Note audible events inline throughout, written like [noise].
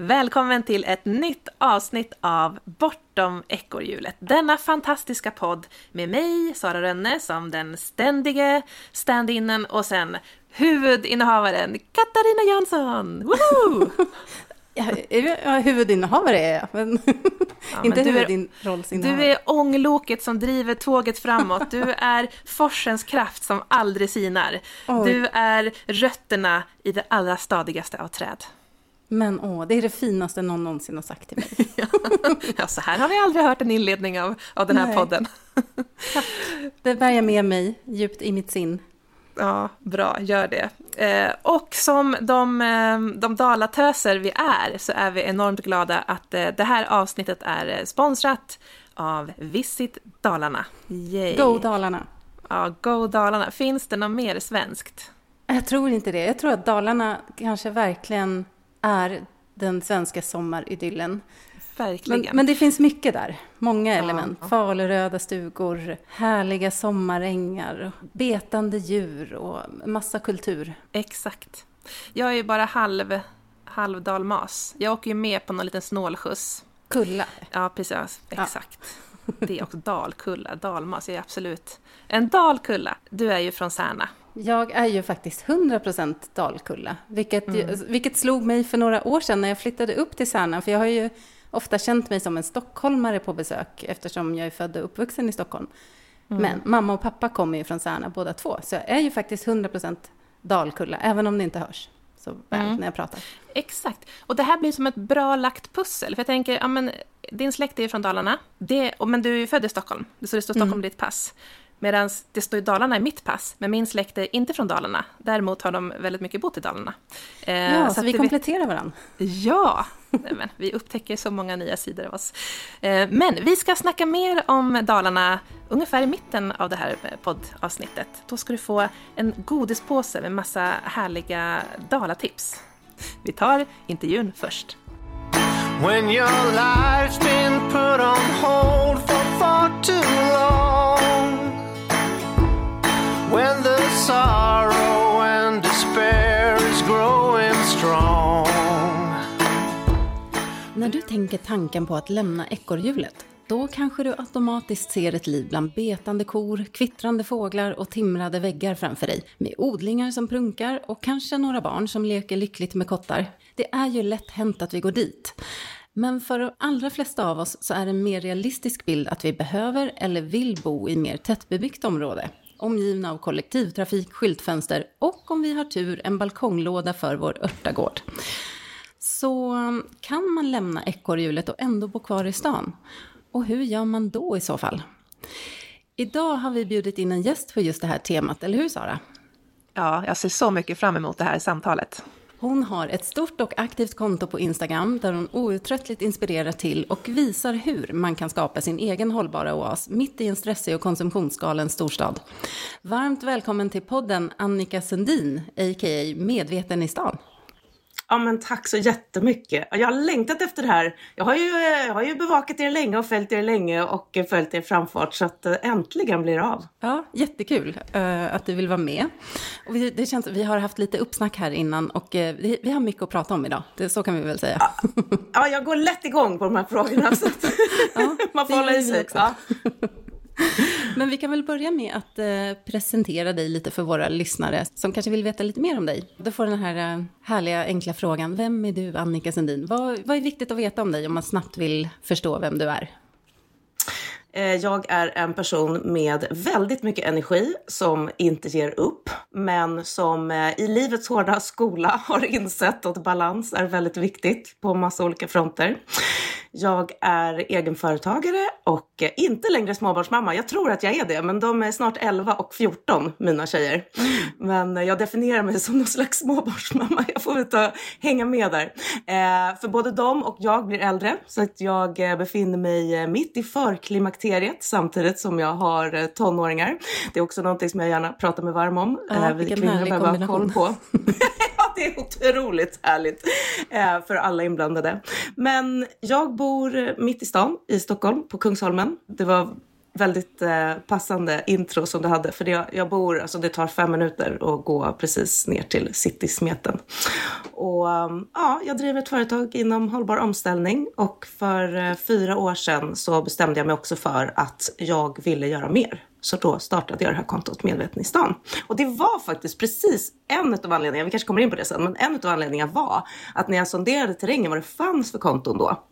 Välkommen till ett nytt avsnitt av Bortom ekorrhjulet. Denna fantastiska podd med mig, Sara Rönne, som den ständige stand-innen och sen huvudinnehavaren Katarina Jansson! Woho! [laughs] Ja, huvudinnehavare är jag, men [laughs] ja, inte huvudrollsinnehavare. Du är ångloket som driver tåget framåt. Du är forsens kraft som aldrig sinar. Oj. Du är rötterna i det allra stadigaste av träd. Men åh, det är det finaste någon någonsin har sagt till mig. [laughs] ja, så här har vi aldrig hört en inledning av, av den här Nej. podden. [laughs] det bär jag med mig djupt i mitt sin. Ja, bra, gör det. Eh, och som de, eh, de dalatöser vi är så är vi enormt glada att eh, det här avsnittet är sponsrat av Visit Dalarna. Yay. Go Dalarna! Ja, Go Dalarna. Finns det något mer svenskt? Jag tror inte det. Jag tror att Dalarna kanske verkligen är den svenska sommaridyllen. Men, men, det finns mycket där. Många element. Ja. Faluröda stugor, härliga sommarängar, betande djur och massa kultur. Exakt. Jag är ju bara halv, halv dalmas. Jag åker ju med på någon liten snålskjuts. Kulla. Ja, precis. Exakt. Ja. Det är också dalkulla. Dalmas är absolut en dalkulla. Du är ju från Särna. Jag är ju faktiskt 100% Dalkulla, vilket, mm. vilket slog mig för några år sedan när jag flyttade upp till Särna, för jag har ju ofta känt mig som en stockholmare på besök eftersom jag är född och uppvuxen i Stockholm. Mm. Men mamma och pappa kommer ju från Särna båda två, så jag är ju faktiskt 100% Dalkulla, även om det inte hörs så väl mm. när jag pratar. Exakt. Och det här blir som ett bra lagt pussel. För jag tänker, ja men din släkt är ju från Dalarna, det, men du är ju född i Stockholm, så det står Stockholm mm. i ditt pass. Medan det står i Dalarna i mitt pass, men min släkt är inte från Dalarna. Däremot har de väldigt mycket bott i Dalarna. Eh, ja, så, så vi kompletterar varandra. Ja, men vi upptäcker så många nya sidor av oss. Eh, men vi ska snacka mer om Dalarna ungefär i mitten av det här poddavsnittet. Då ska du få en godispåse med massa härliga Dalatips. Vi tar intervjun först. When your life's been put on hold for far too long När du tänker tanken på att lämna ekorrhjulet, då kanske du automatiskt ser ett liv bland betande kor, kvittrande fåglar och timrade väggar framför dig. Med odlingar som prunkar och kanske några barn som leker lyckligt med kottar. Det är ju lätt hänt att vi går dit. Men för de allra flesta av oss så är en mer realistisk bild att vi behöver eller vill bo i mer tättbebyggt område omgivna av kollektivtrafik, skyltfönster och om vi har tur en balkonglåda för vår örtagård. Så kan man lämna ekorrhjulet och ändå bo kvar i stan? Och hur gör man då i så fall? Idag har vi bjudit in en gäst för just det här temat, eller hur Sara? Ja, jag ser så mycket fram emot det här samtalet. Hon har ett stort och aktivt konto på Instagram där hon outtröttligt inspirerar till och visar hur man kan skapa sin egen hållbara oas mitt i en stressig och konsumtionsgalen storstad. Varmt välkommen till podden Annika Sundin, a.k.a. Medveten i stan. Ja men tack så jättemycket. Jag har längtat efter det här. Jag har ju, jag har ju bevakat er länge och följt er länge och följt er framfart så att eh, äntligen blir det av. Ja, jättekul uh, att du vill vara med. Och det känns, vi har haft lite uppsnack här innan och uh, vi, har mycket att prata om idag. Det, så kan vi väl säga. Ja, ja jag går lätt igång på de här frågorna så att [laughs] ja, [laughs] man får hålla i sig. [laughs] Men vi kan väl börja med att eh, presentera dig lite för våra lyssnare som kanske vill veta lite mer om dig. Då får den här eh, härliga enkla frågan, vem är du Annika Sundin? Vad, vad är viktigt att veta om dig om man snabbt vill förstå vem du är? Eh, jag är en person med väldigt mycket energi som inte ger upp, men som eh, i livets hårda skola [laughs] har insett att balans är väldigt viktigt på massa olika fronter. Jag är egenföretagare och inte längre småbarnsmamma. Jag tror att jag är det, men de är snart 11 och 14, mina tjejer. Men jag definierar mig som någon slags småbarnsmamma. Jag får inte hänga med där. Eh, för både de och jag blir äldre, så att jag befinner mig mitt i förklimakteriet samtidigt som jag har tonåringar. Det är också någonting som jag gärna pratar med varm om. Ja, vi kvinnor behöver ha koll på. [laughs] det är otroligt härligt eh, för alla inblandade. Men jag bor mitt i stan i Stockholm på Kungsholmen. Det var väldigt eh, passande intro som du hade. För det, jag bor, alltså det tar fem minuter att gå precis ner till Citysmeten. Och ehm, ja, jag driver ett företag inom hållbar omställning och för eh, fyra år sedan så bestämde jag mig också för att jag ville göra mer. Så då startade jag det här kontot Medveten i stan. Och det var faktiskt precis en av anledningarna, vi kanske kommer in på det sen, men en av anledningarna var att när jag sonderade terrängen vad det fanns för konton då,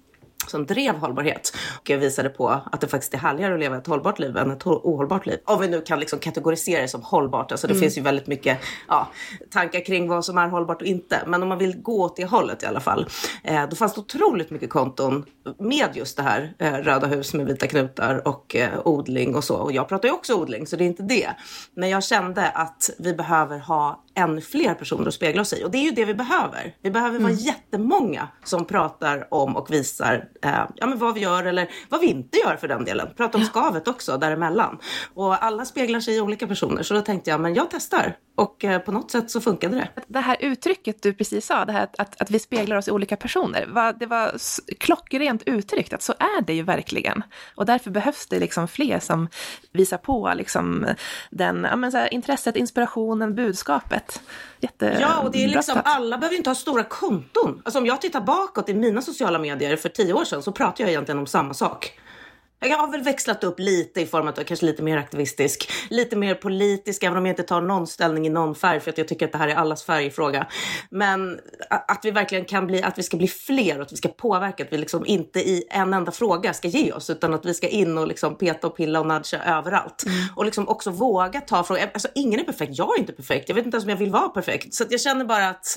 som drev hållbarhet och visade på att det faktiskt är härligare att leva ett hållbart liv än ett ohållbart liv. Om vi nu kan liksom kategorisera det som hållbart. Alltså det mm. finns ju väldigt mycket ja, tankar kring vad som är hållbart och inte. Men om man vill gå åt det hållet i alla fall. Eh, då fanns det otroligt mycket konton med just det här. Eh, röda hus med vita knutar och eh, odling och så. Och jag pratar ju också odling så det är inte det. Men jag kände att vi behöver ha än fler personer att spegla oss i. Och det är ju det vi behöver. Vi behöver vara mm. jättemånga som pratar om och visar eh, ja, men vad vi gör eller vad vi inte gör för den delen. Prata om ja. skavet också däremellan. Och alla speglar sig i olika personer. Så då tänkte jag, men jag testar. Och eh, på något sätt så funkade det. Det här uttrycket du precis sa, det här att, att vi speglar oss i olika personer. Va, det var klockrent uttryckt, att så är det ju verkligen. Och därför behövs det liksom fler som visar på liksom den, ja, men så här, intresset, inspirationen, budskapet. Jätte ja, och det är liksom, alla behöver ju inte ha stora konton. Alltså om jag tittar bakåt i mina sociala medier för tio år sedan så pratar jag egentligen om samma sak. Jag har väl växlat upp lite i form av kanske lite mer aktivistisk, lite mer politisk, även om jag inte tar någon ställning i någon färg för att jag tycker att det här är allas färgfråga. Men att vi verkligen kan bli, att vi ska bli fler och att vi ska påverka, att vi liksom inte i en enda fråga ska ge oss utan att vi ska in och liksom peta och pilla och nudga överallt. Mm. Och liksom också våga ta frågor. Alltså ingen är perfekt, jag är inte perfekt, jag vet inte ens om jag vill vara perfekt. Så jag känner bara att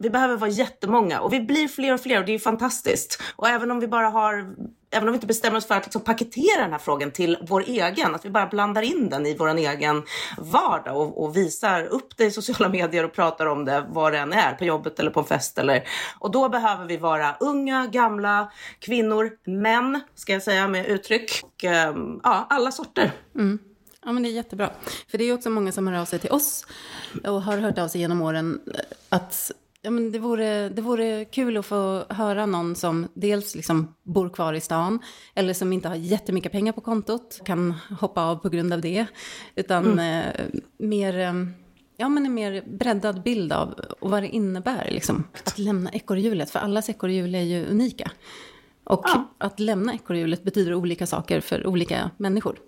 vi behöver vara jättemånga och vi blir fler och fler och det är fantastiskt. Och även om vi bara har, även om vi inte bestämmer oss för att liksom paketera den här frågan till vår egen, att vi bara blandar in den i vår egen vardag och, och, visar upp det i sociala [laughs] medier och pratar om det var det än är, på jobbet eller på en fest eller. Och då behöver vi vara unga, gamla, kvinnor, män, ska jag säga med uttryck, och ehm, ja, alla sorter. Mm. Ja, men det är jättebra. För det är också många som hör av sig till oss och har hört av sig genom åren eh, att Ja, men det, vore, det vore kul att få höra någon som dels liksom bor kvar i stan eller som inte har jättemycket pengar på kontot, kan hoppa av på grund av det. Utan mm. eh, mer, eh, ja, men en mer breddad bild av vad det innebär liksom, att lämna ekorrhjulet. För allas ekorrhjul är ju unika. Och ja. att lämna ekorrhjulet betyder olika saker för olika människor.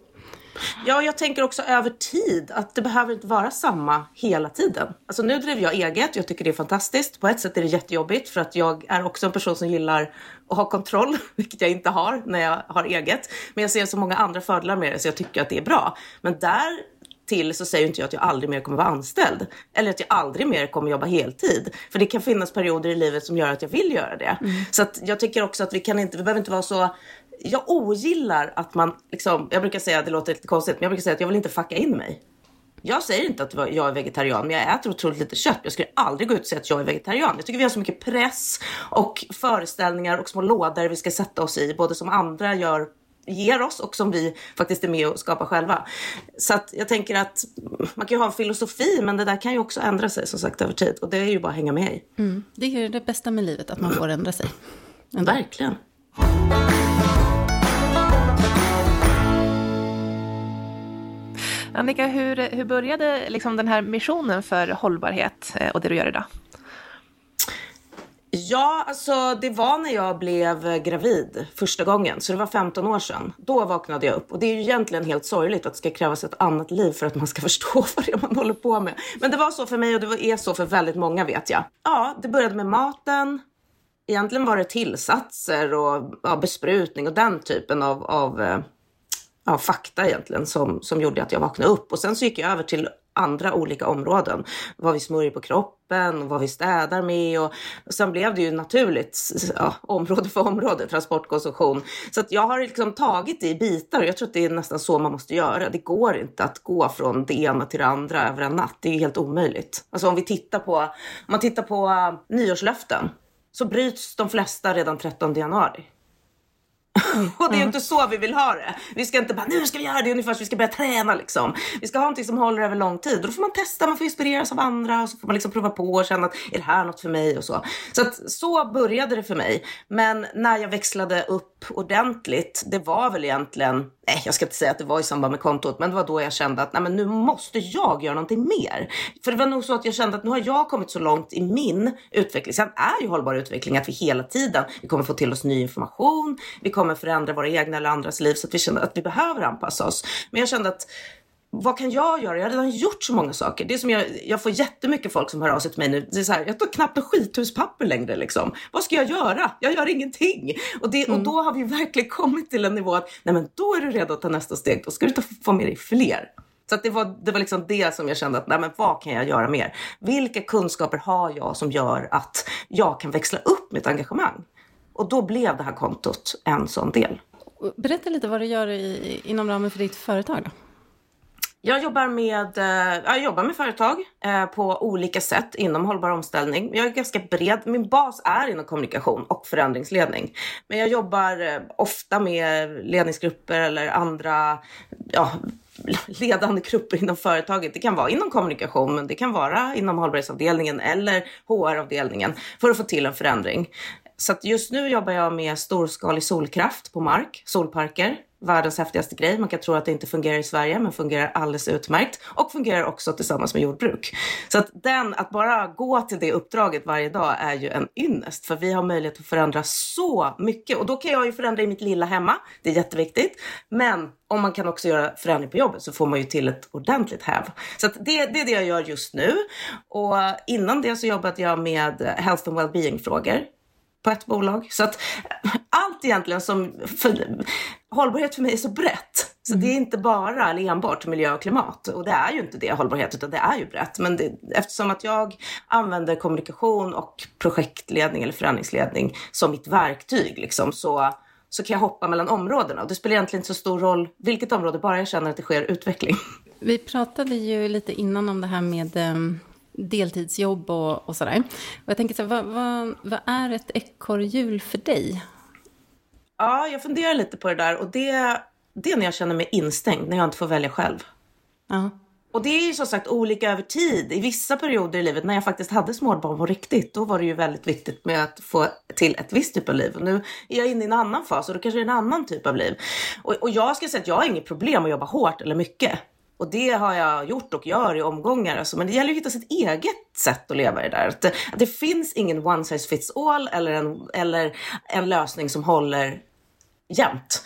Ja, jag tänker också över tid, att det behöver inte vara samma hela tiden. Alltså nu driver jag eget, jag tycker det är fantastiskt. På ett sätt är det jättejobbigt för att jag är också en person som gillar att ha kontroll, [laughs] vilket jag inte har när jag har eget. Men jag ser så många andra fördelar med det så jag tycker att det är bra. Men där till så säger inte jag att jag aldrig mer kommer vara anställd. Eller att jag aldrig mer kommer jobba heltid. För det kan finnas perioder i livet som gör att jag vill göra det. Mm. Så att jag tycker också att vi kan inte, vi behöver inte vara så jag ogillar att man, liksom, jag brukar säga, det låter lite konstigt, men jag brukar säga att jag vill inte fucka in mig. Jag säger inte att jag är vegetarian, men jag äter otroligt lite kött. Jag skulle aldrig gå ut och säga att jag är vegetarian. Jag tycker vi har så mycket press och föreställningar och små lådor vi ska sätta oss i, både som andra gör ger oss och som vi faktiskt är med och skapar själva. Så att jag tänker att man kan ju ha en filosofi men det där kan ju också ändra sig som sagt över tid och det är ju bara att hänga med i. Mm. Det är det bästa med livet, att man får ändra sig. Ändå. Verkligen. Annika, hur, hur började liksom den här missionen för hållbarhet eh, och det du gör idag? Ja, alltså det var när jag blev gravid första gången, så det var 15 år sedan. Då vaknade jag upp och det är ju egentligen helt sorgligt att det ska krävas ett annat liv för att man ska [laughs] förstå vad det är man håller på med. Men det var så för mig och det är så för väldigt många vet jag. Ja, det började med maten. Egentligen var det tillsatser och ja, besprutning och den typen av, av eh, ja, fakta egentligen som, som gjorde att jag vaknade upp. Och sen så gick jag över till andra olika områden. Vad vi smörjer på kroppen, vad vi städar med och, och sen blev det ju naturligt ja, område för område, transportkonsumtion. Så att jag har liksom tagit det i bitar och jag tror att det är nästan så man måste göra. Det går inte att gå från det ena till det andra över en natt. Det är helt omöjligt. Alltså om vi tittar på, om man tittar på eh, nyårslöften så bryts de flesta redan 13 januari. [laughs] och det är inte så vi vill ha det. Vi ska inte bara, nu ska vi göra det ungefär som vi ska börja träna liksom. Vi ska ha någonting som håller över lång tid. Och då får man testa, man får inspireras av andra och så får man liksom prova på och känna att är det här något för mig och så. Så att så började det för mig. Men när jag växlade upp ordentligt, det var väl egentligen nej jag ska inte säga att det var i samband med kontot, men det var då jag kände att nej, men nu måste jag göra någonting mer. För det var nog så att jag kände att nu har jag kommit så långt i min utveckling. Sen är ju hållbar utveckling att vi hela tiden, vi kommer få till oss ny information, vi kommer förändra våra egna eller andras liv så att vi känner att vi behöver anpassa oss. Men jag kände att vad kan jag göra? Jag har redan gjort så många saker. Det är som jag, jag får jättemycket folk som hör av sig till mig nu. Det är så här, jag tar knappt en skithuspapper längre liksom. Vad ska jag göra? Jag gör ingenting. Och, det, mm. och då har vi verkligen kommit till en nivå att nej men då är du redo att ta nästa steg. Då ska du ta, få med dig fler. Så det var, det var liksom det som jag kände att, nej men vad kan jag göra mer? Vilka kunskaper har jag som gör att jag kan växla upp mitt engagemang? Och då blev det här kontot en sån del. Berätta lite vad du gör i, inom ramen för ditt företag då. Jag jobbar med, eh, jag jobbar med företag eh, på olika sätt inom hållbar omställning. Jag är ganska bred. Min bas är inom kommunikation och förändringsledning. Men jag jobbar eh, ofta med ledningsgrupper eller andra ja, [laughs] ledande grupper inom företaget. Det kan vara inom kommunikation, men det kan vara inom hållbarhetsavdelningen eller HR-avdelningen för att få till en förändring. Så just nu jobbar jag med storskalig solkraft på mark, solparker världens häftigaste grej. Man kan tro att det inte fungerar i Sverige, men fungerar alldeles utmärkt och fungerar också tillsammans med jordbruk. Så att den, att bara gå till det uppdraget varje dag är ju en ynnest, för vi har möjlighet att förändra så mycket och då kan jag ju förändra i mitt lilla hemma. Det är jätteviktigt, men om man kan också göra förändring på jobbet så får man ju till ett ordentligt häv. Så att det, det är det jag gör just nu. Och innan det så jobbade jag med health and well-being frågor på ett bolag. Så att eh, allt egentligen som, för, hållbarhet för mig är så brett. Så mm. det är inte bara eller enbart miljö och klimat. Och det är ju inte det hållbarhet, utan det är ju brett. Men det, eftersom att jag använder kommunikation och projektledning eller förändringsledning som mitt verktyg liksom, så, så kan jag hoppa mellan områdena. Och det spelar egentligen inte så stor roll vilket område, bara jag känner att det sker utveckling. Vi pratade ju lite innan om det här med ehm, deltidsjobb och, och sådär. Och jag tänker så här, vad, vad, vad är ett ekorrhjul för dig? Ja, jag funderar lite på det där och det, det är när jag känner mig instängd, när jag inte får välja själv. Ja. Och det är ju som sagt olika över tid. I vissa perioder i livet när jag faktiskt hade småbarn på riktigt, då var det ju väldigt viktigt med att få till ett visst typ av liv. Och nu är jag inne i en annan fas och då kanske det är en annan typ av liv. Och, och jag ska säga att jag har inget problem att jobba hårt eller mycket. Och det har jag gjort och gör i omgångar. Alltså. Men det gäller att hitta sitt eget sätt att leva i det där. Att det, att det finns ingen one size fits all eller en, eller en lösning som håller jämt.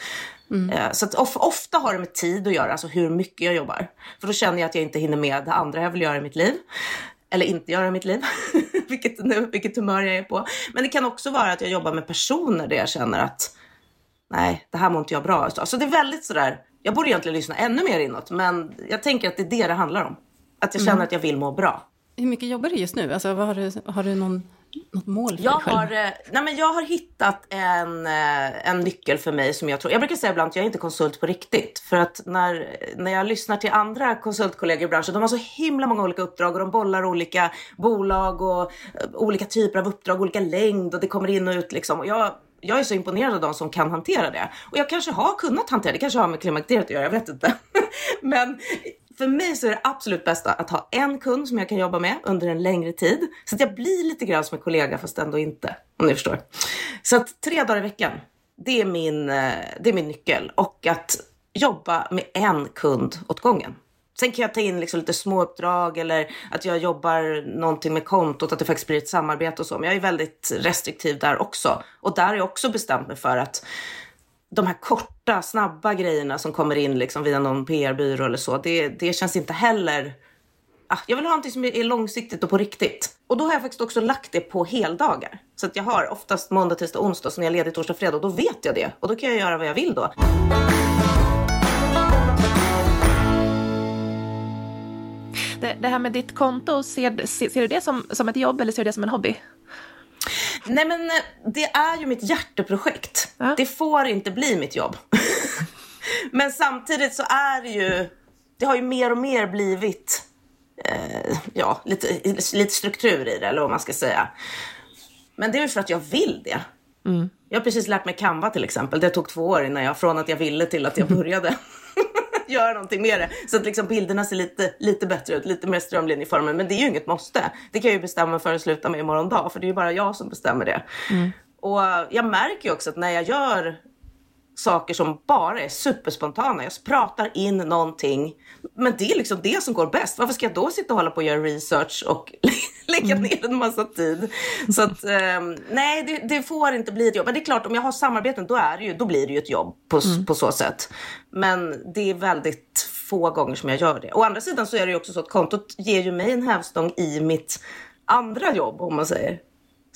Mm. Eh, så of, ofta har det med tid att göra, alltså hur mycket jag jobbar. För då känner jag att jag inte hinner med det andra jag vill göra i mitt liv. Eller inte göra i mitt liv, [laughs] vilket, nu, vilket humör jag är på. Men det kan också vara att jag jobbar med personer där jag känner att nej, det här mår inte jag bra av. Så alltså, det är väldigt sådär jag borde egentligen lyssna ännu mer inåt, men jag tänker att det är det det handlar om. Att jag känner mm. att jag vill må bra. Hur mycket jobbar du just nu? Alltså, har, du, har du någon, något mål för jag dig själv? Har, eh, nej men jag har hittat en, eh, en nyckel för mig som jag tror... Jag brukar säga ibland att jag är inte konsult på riktigt. För att när, när jag lyssnar till andra konsultkollegor i branschen, de har så himla många olika uppdrag och de bollar olika bolag och eh, olika typer av uppdrag, olika längd och det kommer in och ut liksom. Och jag jag är så imponerad av de som kan hantera det. Och jag kanske har kunnat hantera det, kanske har med klimakteriet att göra, jag vet inte. [laughs] Men för mig så är det absolut bästa att ha en kund som jag kan jobba med under en längre tid. Så att jag blir lite grann som en kollega fast ändå inte. Om ni förstår. Så att tre dagar i veckan, det är min, eh, det är min nyckel. Och att jobba med en kund åt gången. Sen kan jag ta in liksom lite småuppdrag eller att jag jobbar någonting med kontot, att det faktiskt blir ett samarbete och så. Men jag är väldigt restriktiv där också. Och där har jag också bestämt mig för att de här korta, snabba grejerna som kommer in liksom via någon PR-byrå eller så, det, det känns inte heller... Ah, jag vill ha någonting som är långsiktigt och på riktigt. Och då har jag faktiskt också lagt det på heldagar. Så att jag har oftast måndag, tisdag, onsdag, så när jag är ledig torsdag, fredag, och då vet jag det. Och då kan jag göra vad jag vill då. Det, det här med ditt konto, ser, ser, ser, du det som, som ett jobb eller ser du det som en hobby? Nej men eh, det är ju mitt hjärteprojekt. Ja. Det får inte bli mitt jobb. [laughs] men samtidigt så är det ju, det har ju mer och mer blivit eh, ja, lite, lite struktur i det eller vad man ska säga. Men det är ju för att jag vill det. Mm. Jag har precis lärt mig Canva till exempel. Det tog två år innan jag, från att jag ville till att jag började. [laughs] göra någonting med det. Så att liksom bilderna ser lite, lite bättre ut, lite mer strömlinjeformade. Men det är ju inget måste. Det kan jag ju bestämma för att sluta med imorgon dag, för det är ju bara jag som bestämmer det. Mm. Och jag märker ju också att när jag gör saker som bara är superspontana. Jag pratar in någonting, men det är liksom det som går bäst. Varför ska jag då sitta och hålla på och göra research och [laughs] lägga mm. ner en massa tid? Så att eh, nej, det, det, får inte bli ett jobb. Men det är klart, om jag har samarbeten, då, är det ju, då blir det ju ett jobb på, mm. på så sätt. Men det är väldigt få gånger som jag gör det. Å andra sidan så är det ju också så att kontot ger ju mig en hävstång i mitt andra jobb, om man säger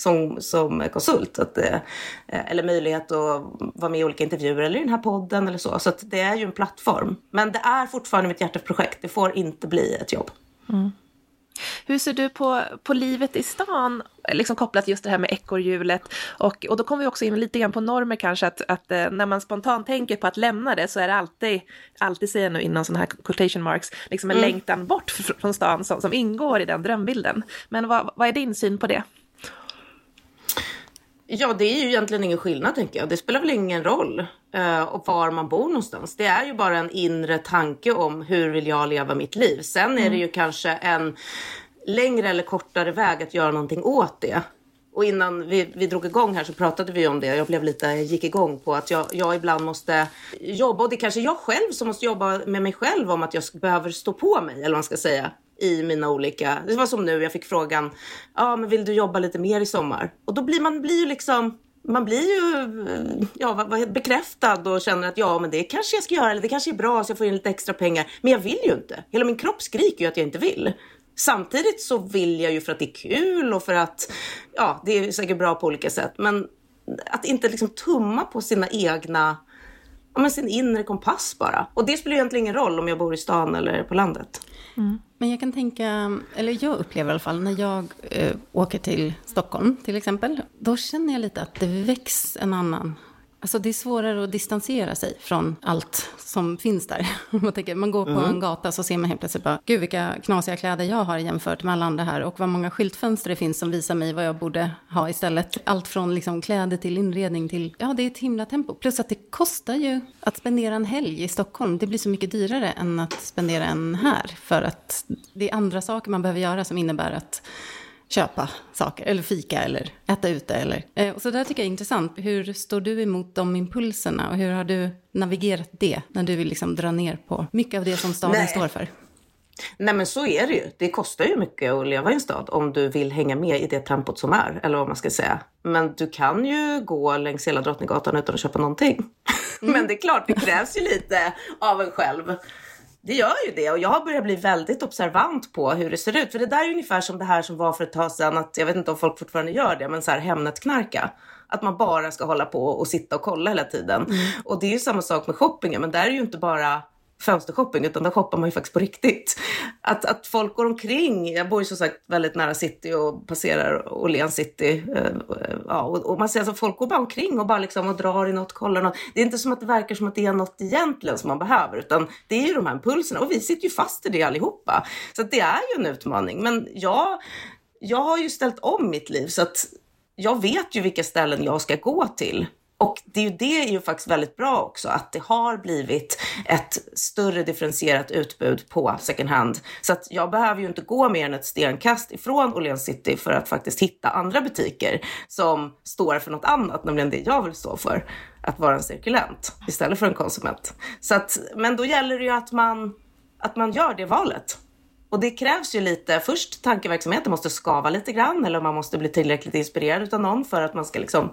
som, som konsult. Att, eh, eller möjlighet att vara med i olika intervjuer eller i den här podden eller så. Så det är ju en plattform. Men det är fortfarande mitt hjärteprojekt. Det får inte bli ett jobb. Mm. Hur ser du på, på livet i stan, liksom kopplat just det här med ekorrhjulet? Och, och då kommer vi också in lite grann på normer kanske, att, att eh, när man spontant tänker på att lämna det så är det alltid, alltid säger jag nu innan sådana här quotation marks, liksom en mm. längtan bort från stan som, som ingår i den drömbilden. Men vad, vad är din syn på det? Ja, det är ju egentligen ingen skillnad tänker jag. Det spelar väl ingen roll uh, och var man bor någonstans. Det är ju bara en inre tanke om hur vill jag leva mitt liv. Sen är det ju kanske en längre eller kortare väg att göra någonting åt det. Och innan vi, vi drog igång här så pratade vi om det. Jag blev lite, gick igång på att jag, jag ibland måste jobba och det är kanske jag själv som måste jobba med mig själv om att jag behöver stå på mig eller vad man ska säga i mina olika, det var som nu jag fick frågan, ja men vill du jobba lite mer i sommar? Och då blir man blir ju liksom man blir ju eh, ja, bekräftad och känner att ja, men det kanske jag ska göra eller det kanske är bra så jag får in lite extra pengar. Men jag vill ju inte. Hela min kropp skriker ju att jag inte vill. Samtidigt så vill jag ju för att det är kul och för att ja, det är säkert bra på olika sätt. Men att inte liksom tumma på sina egna, ja, men sin inre kompass bara. Och det spelar ju egentligen ingen roll om jag bor i stan eller på landet. Mm. Men jag kan tänka, eller jag upplever i alla fall, när jag eh, åker till Stockholm till exempel, då känner jag lite att det väcks en annan Alltså det är svårare att distansera sig från allt som finns där. [laughs] Man, tänker, man går på mm. en gata så ser man helt plötsligt bara, gud vilka knasiga kläder jag har jämfört med alla andra här. Och vad många skyltfönster det finns som visar mig vad jag borde ha istället. Allt från liksom kläder till inredning till, ja det är ett himla tempo. Plus att det kostar ju att spendera en helg i Stockholm. Det blir så mycket dyrare än att spendera en här. För att det är andra saker man behöver göra som innebär att köpa saker, eller fika eller äta ute. Eller. Eh, så det tycker jag är intressant. Hur står du emot de impulserna och hur har du navigerat det när du vill liksom dra ner på mycket av det som staden Nej. står för? Nej men så är det ju. Det kostar ju mycket att leva i en stad om du vill hänga med i det tempot som är, eller vad man ska säga. Men du kan ju gå längs hela Drottninggatan utan att köpa någonting. Mm. [laughs] men det är klart, det krävs ju lite av en själv det gör ju det och jag har börjat bli väldigt observant på hur det ser ut. För det där är ungefär som det här som var för ett tag sedan, att jag vet inte om folk fortfarande gör det, men så här Hemnet-knarka. Att man bara ska hålla på och sitta och kolla hela tiden. Mm. Och det är ju samma sak med shoppingen, men där är ju inte bara fönstershopping utan där shoppar man ju faktiskt på riktigt. Att, att folk går omkring, jag bor ju som sagt väldigt nära city och passerar Åhléns city. Eh, ja, och, och, man ser att alltså, folk går bara omkring och bara liksom och drar i något, kollar något. Det är inte som att det verkar som att det är något egentligen som man behöver utan det är ju de här impulserna och vi sitter ju fast i det allihopa. Så det är ju en utmaning. Men jag, jag har ju ställt om mitt liv så att jag vet ju vilka ställen jag ska gå till och det är ju, det är ju faktiskt väldigt bra också att det har blivit ett större differentierat utbud på second hand. Så att jag behöver ju inte gå mer än ett stenkast ifrån Åhléns City för att faktiskt hitta andra butiker som står för något annat, nämligen det jag vill stå för. Att vara en cirkulent istället för en konsument. Så att, men då gäller det ju att man, att man gör det valet. Och det krävs ju lite, först tankeverksamheten måste skava lite grann eller man måste bli tillräckligt inspirerad av någon för att man ska liksom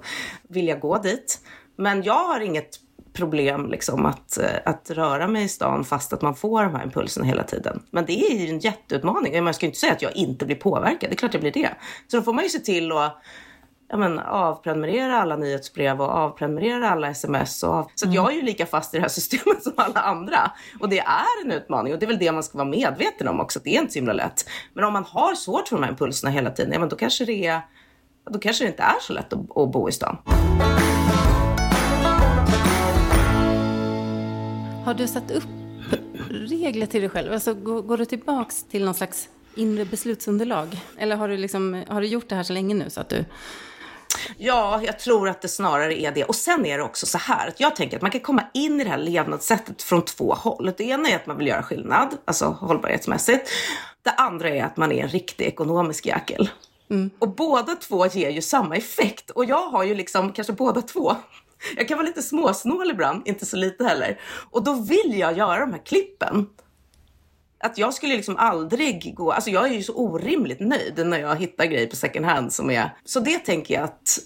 vilja gå dit. Men jag har inget problem liksom att, eh, att röra mig i stan fast att man får de här impulserna hela tiden. Men det är ju en jätteutmaning. Man ska ju inte säga att jag inte blir påverkad, det är klart jag blir det. Så då får man ju se till att ja, men, avprenumerera alla nyhetsbrev och avprenumerera alla sms. Och av... Så mm. jag är ju lika fast i det här systemet [laughs] som alla andra. Och det är en utmaning och det är väl det man ska vara medveten om också, att det är inte så himla lätt. Men om man har svårt för de här impulserna hela tiden, ja, men då kanske det är då kanske det inte är så lätt att, att bo i stan. Har du satt upp regler till dig själv? Alltså, går, går du tillbaks till någon slags inre beslutsunderlag? Eller har du, liksom, har du gjort det här så länge nu så att du Ja, jag tror att det snarare är det. Och sen är det också så här att jag tänker att man kan komma in i det här levnadssättet från två håll. Det ena är att man vill göra skillnad, alltså hållbarhetsmässigt. Det andra är att man är en riktig ekonomisk jäkel. Mm. Och båda två ger ju samma effekt. Och jag har ju liksom kanske båda två. jag kan vara lite småsnål ibland, inte så lite heller. Och då vill jag göra de här klippen. Att jag skulle liksom aldrig gå, alltså jag är ju så orimligt nöjd när jag hittar grejer på second hand som är, så det tänker jag att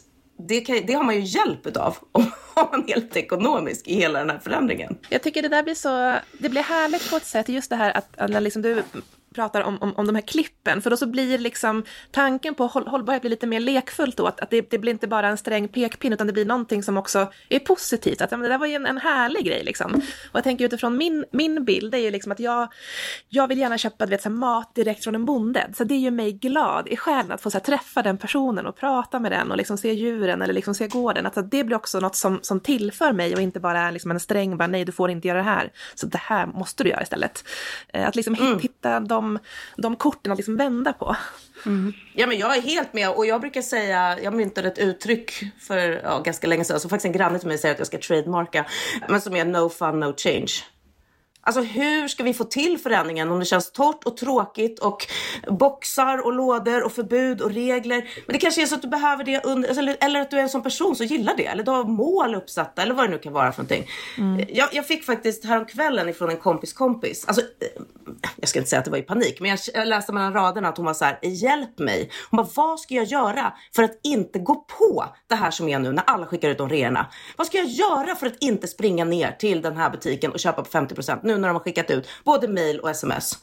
det, kan, det har man ju hjälp av [laughs] om man är helt ekonomisk i hela den här förändringen. Jag tycker det där blir så, det blir härligt på ett sätt, just det här att, att liksom du pratar om, om, om de här klippen, för då så blir liksom tanken på håll, hållbarhet blir lite mer lekfullt då, att, att det, det, blir inte bara en sträng pekpinne, utan det blir någonting som också är positivt, att ja, men det där var ju en, en härlig grej liksom. Och jag tänker utifrån min, min bild, det är ju liksom att jag, jag vill gärna köpa vet, så här, mat direkt från en bonde, så det gör mig glad i själen att få så här, träffa den personen och prata med den och liksom se djuren eller liksom se gården, att, att det blir också något som, som tillför mig och inte bara liksom en sträng, bara nej du får inte göra det här, så det här måste du göra istället. Eh, att liksom mm. hitta de de, de korten att liksom vända på. Mm. Ja, men jag är helt med och jag brukar säga, jag myntade ett uttryck för ja, ganska länge sedan som faktiskt en granne till mig säger att jag ska trademarka, men som är no fun no change. Alltså hur ska vi få till förändringen om det känns torrt och tråkigt och boxar och lådor och förbud och regler. Men det kanske är så att du behöver det under, alltså, eller att du är en sån person som gillar det. Eller du har mål uppsatta eller vad det nu kan vara för någonting. Mm. Jag, jag, fick faktiskt häromkvällen ifrån en kompis kompis. Alltså, eh, jag ska inte säga att det var i panik, men jag, jag läste mellan raderna att hon var så här, hjälp mig. Hon bara, vad ska jag göra för att inte gå på det här som är nu när alla skickar ut de reorna? Vad ska jag göra för att inte springa ner till den här butiken och köpa på 50 nu när de har skickat ut både mail och sms.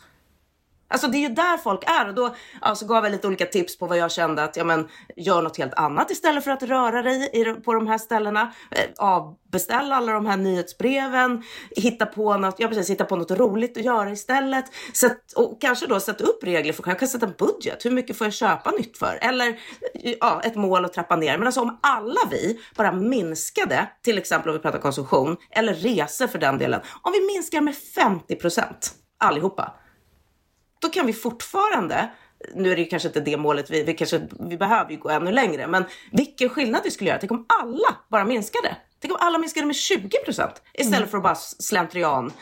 Alltså det är ju där folk är och då alltså, gav jag lite olika tips på vad jag kände att ja men gör något helt annat istället för att röra dig i, på de här ställena. Eh, avbeställ alla de här nyhetsbreven, hitta på något, ja precis, hitta på något roligt att göra istället. Sätt, och kanske då sätta upp regler för, jag kan sätta en budget, hur mycket får jag köpa nytt för? Eller ja, ett mål att trappa ner. Men alltså om alla vi bara minskade, till exempel om vi pratar konsumtion eller resor för den delen, om vi minskar med 50 procent allihopa då kan vi fortfarande nu är det kanske inte det målet, vi, vi, kanske, vi behöver ju gå ännu längre, men vilken skillnad det skulle göra. Tänk om alla bara minskade. Tänk om alla minskade med 20 procent istället mm. för att bara slentrian.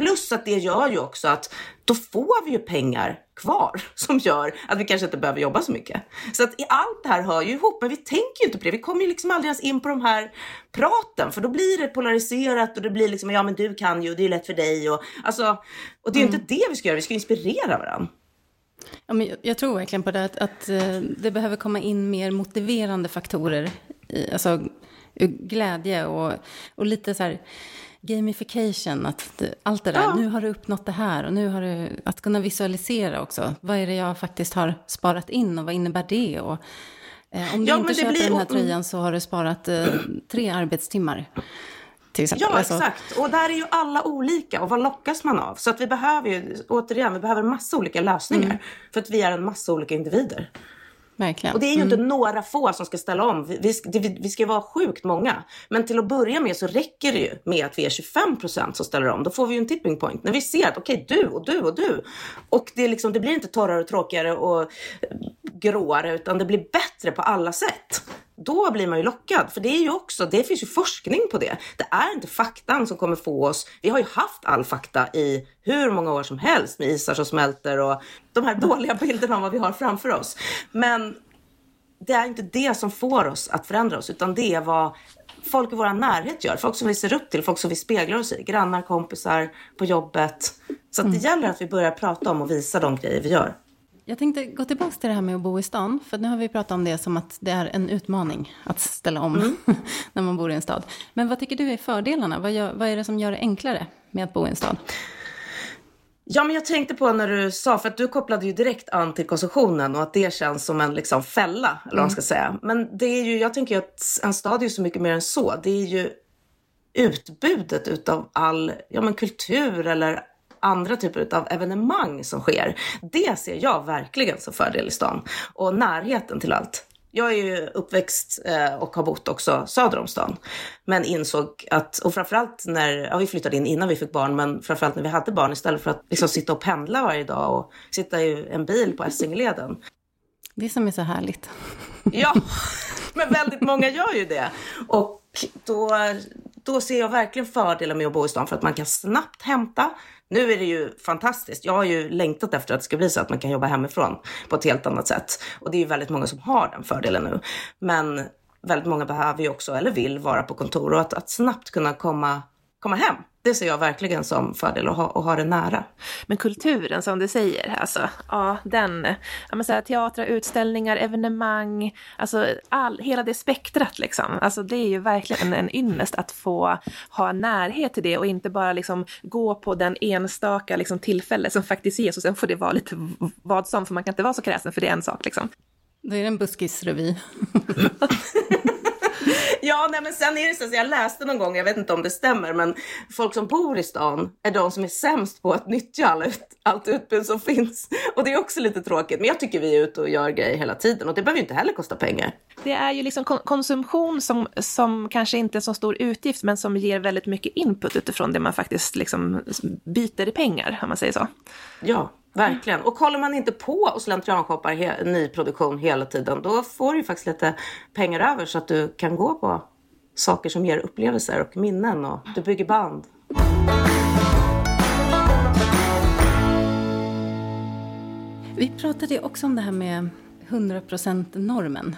Plus att det gör ju också att då får vi ju pengar kvar [laughs] som gör att vi kanske inte behöver jobba så mycket. Så att allt det här hör ju ihop, men vi tänker ju inte på det. Vi kommer ju liksom aldrig ens in på de här praten, för då blir det polariserat och det blir liksom, ja men du kan ju och det är lätt för dig och alltså, och det är ju mm. inte det vi ska göra, vi ska inspirera varandra. Ja, men jag tror verkligen på det, att, att eh, det behöver komma in mer motiverande faktorer, i, alltså glädje och, och lite så här gamification, att allt det där, ja. nu har du uppnått det här och nu har du, att kunna visualisera också, vad är det jag faktiskt har sparat in och vad innebär det? Och, eh, om du ja, inte köper blir... den här tröjan så har du sparat eh, tre arbetstimmar. Ja, alltså... exakt. Och där är ju alla olika och vad lockas man av? Så att vi behöver ju, återigen, vi behöver massa olika lösningar. Mm. För att vi är en massa olika individer. Verkligen. Och det är ju mm. inte några få som ska ställa om. Vi, vi, vi ska vara sjukt många. Men till att börja med så räcker det ju med att vi är 25 procent som ställer om. Då får vi ju en tipping point. När vi ser att okej, okay, du och du och du. Och det, liksom, det blir inte torrare och tråkigare och gråare utan det blir bättre på alla sätt då blir man ju lockad. För det är ju också, det finns ju forskning på det. Det är inte faktan som kommer få oss. Vi har ju haft all fakta i hur många år som helst med isar som smälter och de här dåliga bilderna av vad vi har framför oss. Men det är inte det som får oss att förändra oss, utan det är vad folk i vår närhet gör. Folk som vi ser upp till, folk som vi speglar oss i. Grannar, kompisar, på jobbet. Så att det mm. gäller att vi börjar prata om och visa de grejer vi gör. Jag tänkte gå tillbaka till det här med att bo i stan. För nu har vi pratat om det som att det är en utmaning att ställa om mm. [laughs] när man bor i en stad. Men vad tycker du är fördelarna? Vad, gör, vad är det som gör det enklare med att bo i en stad? Ja, men jag tänkte på när du sa, för att du kopplade ju direkt an till konsumtionen och att det känns som en liksom fälla, eller vad man mm. ska säga. Men det är ju, jag tänker att en stad är ju så mycket mer än så. Det är ju utbudet utav all ja, men kultur eller andra typer av evenemang som sker. Det ser jag verkligen som fördel i stan. Och närheten till allt. Jag är ju uppväxt eh, och har bott också söder om stan. Men insåg att, och framförallt när, ja vi flyttade in innan vi fick barn, men framförallt när vi hade barn istället för att liksom sitta och pendla varje dag och sitta i en bil på Essingeleden. Det som är så härligt. Ja, [laughs] men väldigt många gör ju det. Och då, då ser jag verkligen fördelar med att bo i stan för att man kan snabbt hämta, nu är det ju fantastiskt. Jag har ju längtat efter att det ska bli så att man kan jobba hemifrån på ett helt annat sätt. Och det är ju väldigt många som har den fördelen nu. Men väldigt många behöver ju också, eller vill, vara på kontor och att, att snabbt kunna komma, komma hem det ser jag verkligen som fördel att ha, att ha det nära. Men kulturen som du säger, alltså, ja, den, ja, men så här, teatrar, utställningar, evenemang, alltså all, hela det spektrat liksom. Alltså det är ju verkligen en ynnest att få ha närhet till det och inte bara liksom gå på den enstaka liksom, tillfälle som faktiskt ges och sen får det vara lite vad som, för man kan inte vara så kräsen för det är en sak liksom. Då är det en buskisrevy. [laughs] [laughs] ja, nej, men sen är det så att jag läste någon gång, jag vet inte om det stämmer, men folk som bor i stan är de som är sämst på att nyttja alla ut, allt utbud som finns. Och det är också lite tråkigt, men jag tycker vi är ute och gör grejer hela tiden och det behöver ju inte heller kosta pengar. Det är ju liksom konsumtion som, som kanske inte är så stor utgift, men som ger väldigt mycket input utifrån det man faktiskt liksom byter i pengar, om man säger så. Ja, Verkligen. Och kollar man inte på och slentrianshoppar he nyproduktion hela tiden, då får du ju faktiskt lite pengar över så att du kan gå på saker som ger upplevelser och minnen och du bygger band. Vi pratade också om det här med 100% normen.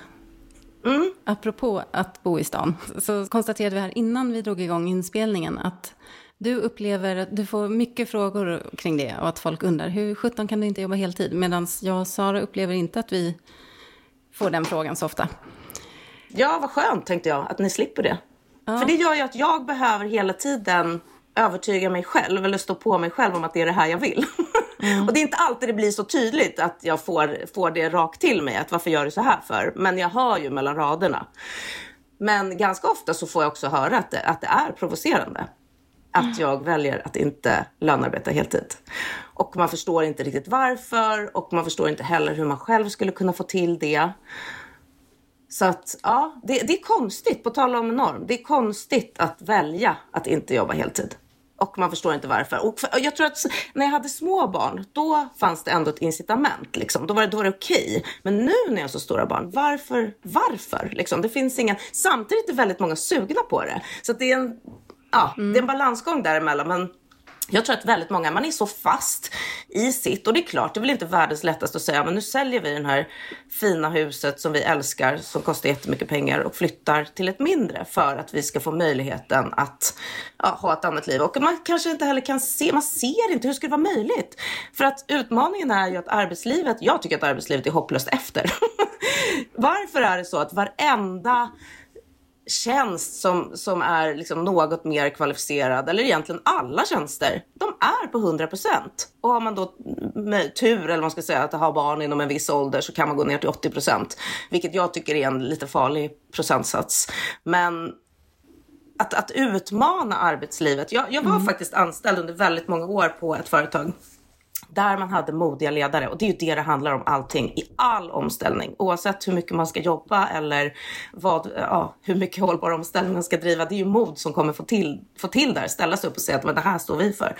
Mm. Apropå att bo i stan, så konstaterade vi här innan vi drog igång inspelningen att du upplever att du får mycket frågor kring det och att folk undrar hur sjutton kan du inte jobba heltid? Medan jag och Sara upplever inte att vi får den frågan så ofta. Ja, vad skönt tänkte jag att ni slipper det. Ja. För det gör ju att jag behöver hela tiden övertyga mig själv eller stå på mig själv om att det är det här jag vill. Mm. [laughs] och det är inte alltid det blir så tydligt att jag får, får det rakt till mig, att varför gör du så här för? Men jag hör ju mellan raderna. Men ganska ofta så får jag också höra att det, att det är provocerande att jag väljer att inte lönarbeta heltid. Och man förstår inte riktigt varför och man förstår inte heller hur man själv skulle kunna få till det. Så att ja, det, det är konstigt, på tal om norm, det är konstigt att välja att inte jobba heltid. Och man förstår inte varför. Och jag tror att när jag hade små barn, då fanns det ändå ett incitament. Liksom. Då var det, det okej. Okay. Men nu när jag har så stora barn, varför? Varför? Liksom. Det finns ingen... Samtidigt är väldigt många sugna på det. Så det är en ja, mm. det är en balansgång däremellan. Men jag tror att väldigt många, man är så fast i sitt och det är klart, det är väl inte världens lättaste att säga, men nu säljer vi det här fina huset som vi älskar, som kostar jättemycket pengar och flyttar till ett mindre för att vi ska få möjligheten att ja, ha ett annat liv. Och man kanske inte heller kan se, man ser inte hur ska det vara möjligt? För att utmaningen är ju att arbetslivet, jag tycker att arbetslivet är hopplöst efter. [laughs] Varför är det så att varenda tjänst som, som är liksom något mer kvalificerad, eller egentligen alla tjänster, de är på 100 procent. Och har man då tur, eller man ska säga, att ha barn inom en viss ålder så kan man gå ner till 80 procent, vilket jag tycker är en lite farlig procentsats. Men att, att utmana arbetslivet. Jag, jag var mm. faktiskt anställd under väldigt många år på ett företag där man hade modiga ledare. Och det är ju det det handlar om allting i all omställning. Oavsett hur mycket man ska jobba eller vad, ja, hur mycket hållbar omställning man ska driva. Det är ju mod som kommer få till, få till där, ställa sig upp och säga att men det här står vi för.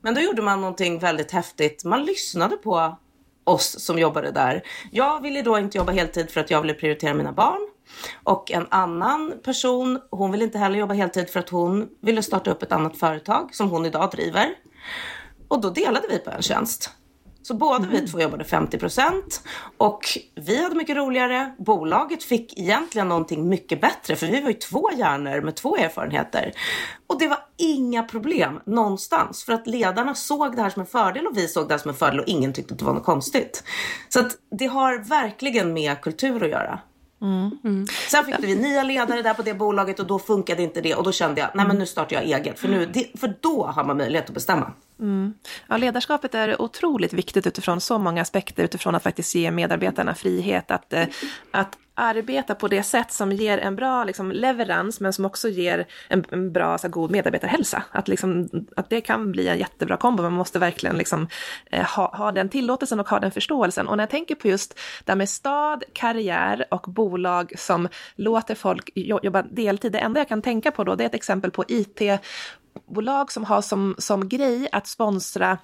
Men då gjorde man någonting väldigt häftigt. Man lyssnade på oss som jobbade där. Jag ville då inte jobba heltid för att jag ville prioritera mina barn. Och en annan person, hon ville inte heller jobba heltid för att hon ville starta upp ett annat företag som hon idag driver. Och då delade vi på en tjänst. Så båda mm. vi två jobbade 50 procent och vi hade mycket roligare. Bolaget fick egentligen någonting mycket bättre för vi var ju två hjärnor med två erfarenheter. Och det var inga problem någonstans för att ledarna såg det här som en fördel och vi såg det här som en fördel och ingen tyckte att det var något konstigt. Så att det har verkligen med kultur att göra. Mm. Mm. Sen fick vi nya ledare där på det bolaget och då funkade inte det och då kände jag, nej men nu startar jag eget för, nu, för då har man möjlighet att bestämma. Mm. Ja, ledarskapet är otroligt viktigt utifrån så många aspekter, utifrån att faktiskt ge medarbetarna frihet att, eh, att arbeta på det sätt som ger en bra liksom, leverans, men som också ger en, en bra, så god medarbetarhälsa. Att, liksom, att det kan bli en jättebra kombo, man måste verkligen liksom, eh, ha, ha den tillåtelsen och ha den förståelsen. Och när jag tänker på just det här med stad, karriär och bolag som låter folk jobba deltid, det enda jag kan tänka på då, det är ett exempel på IT bolag som har som, som grej att sponsra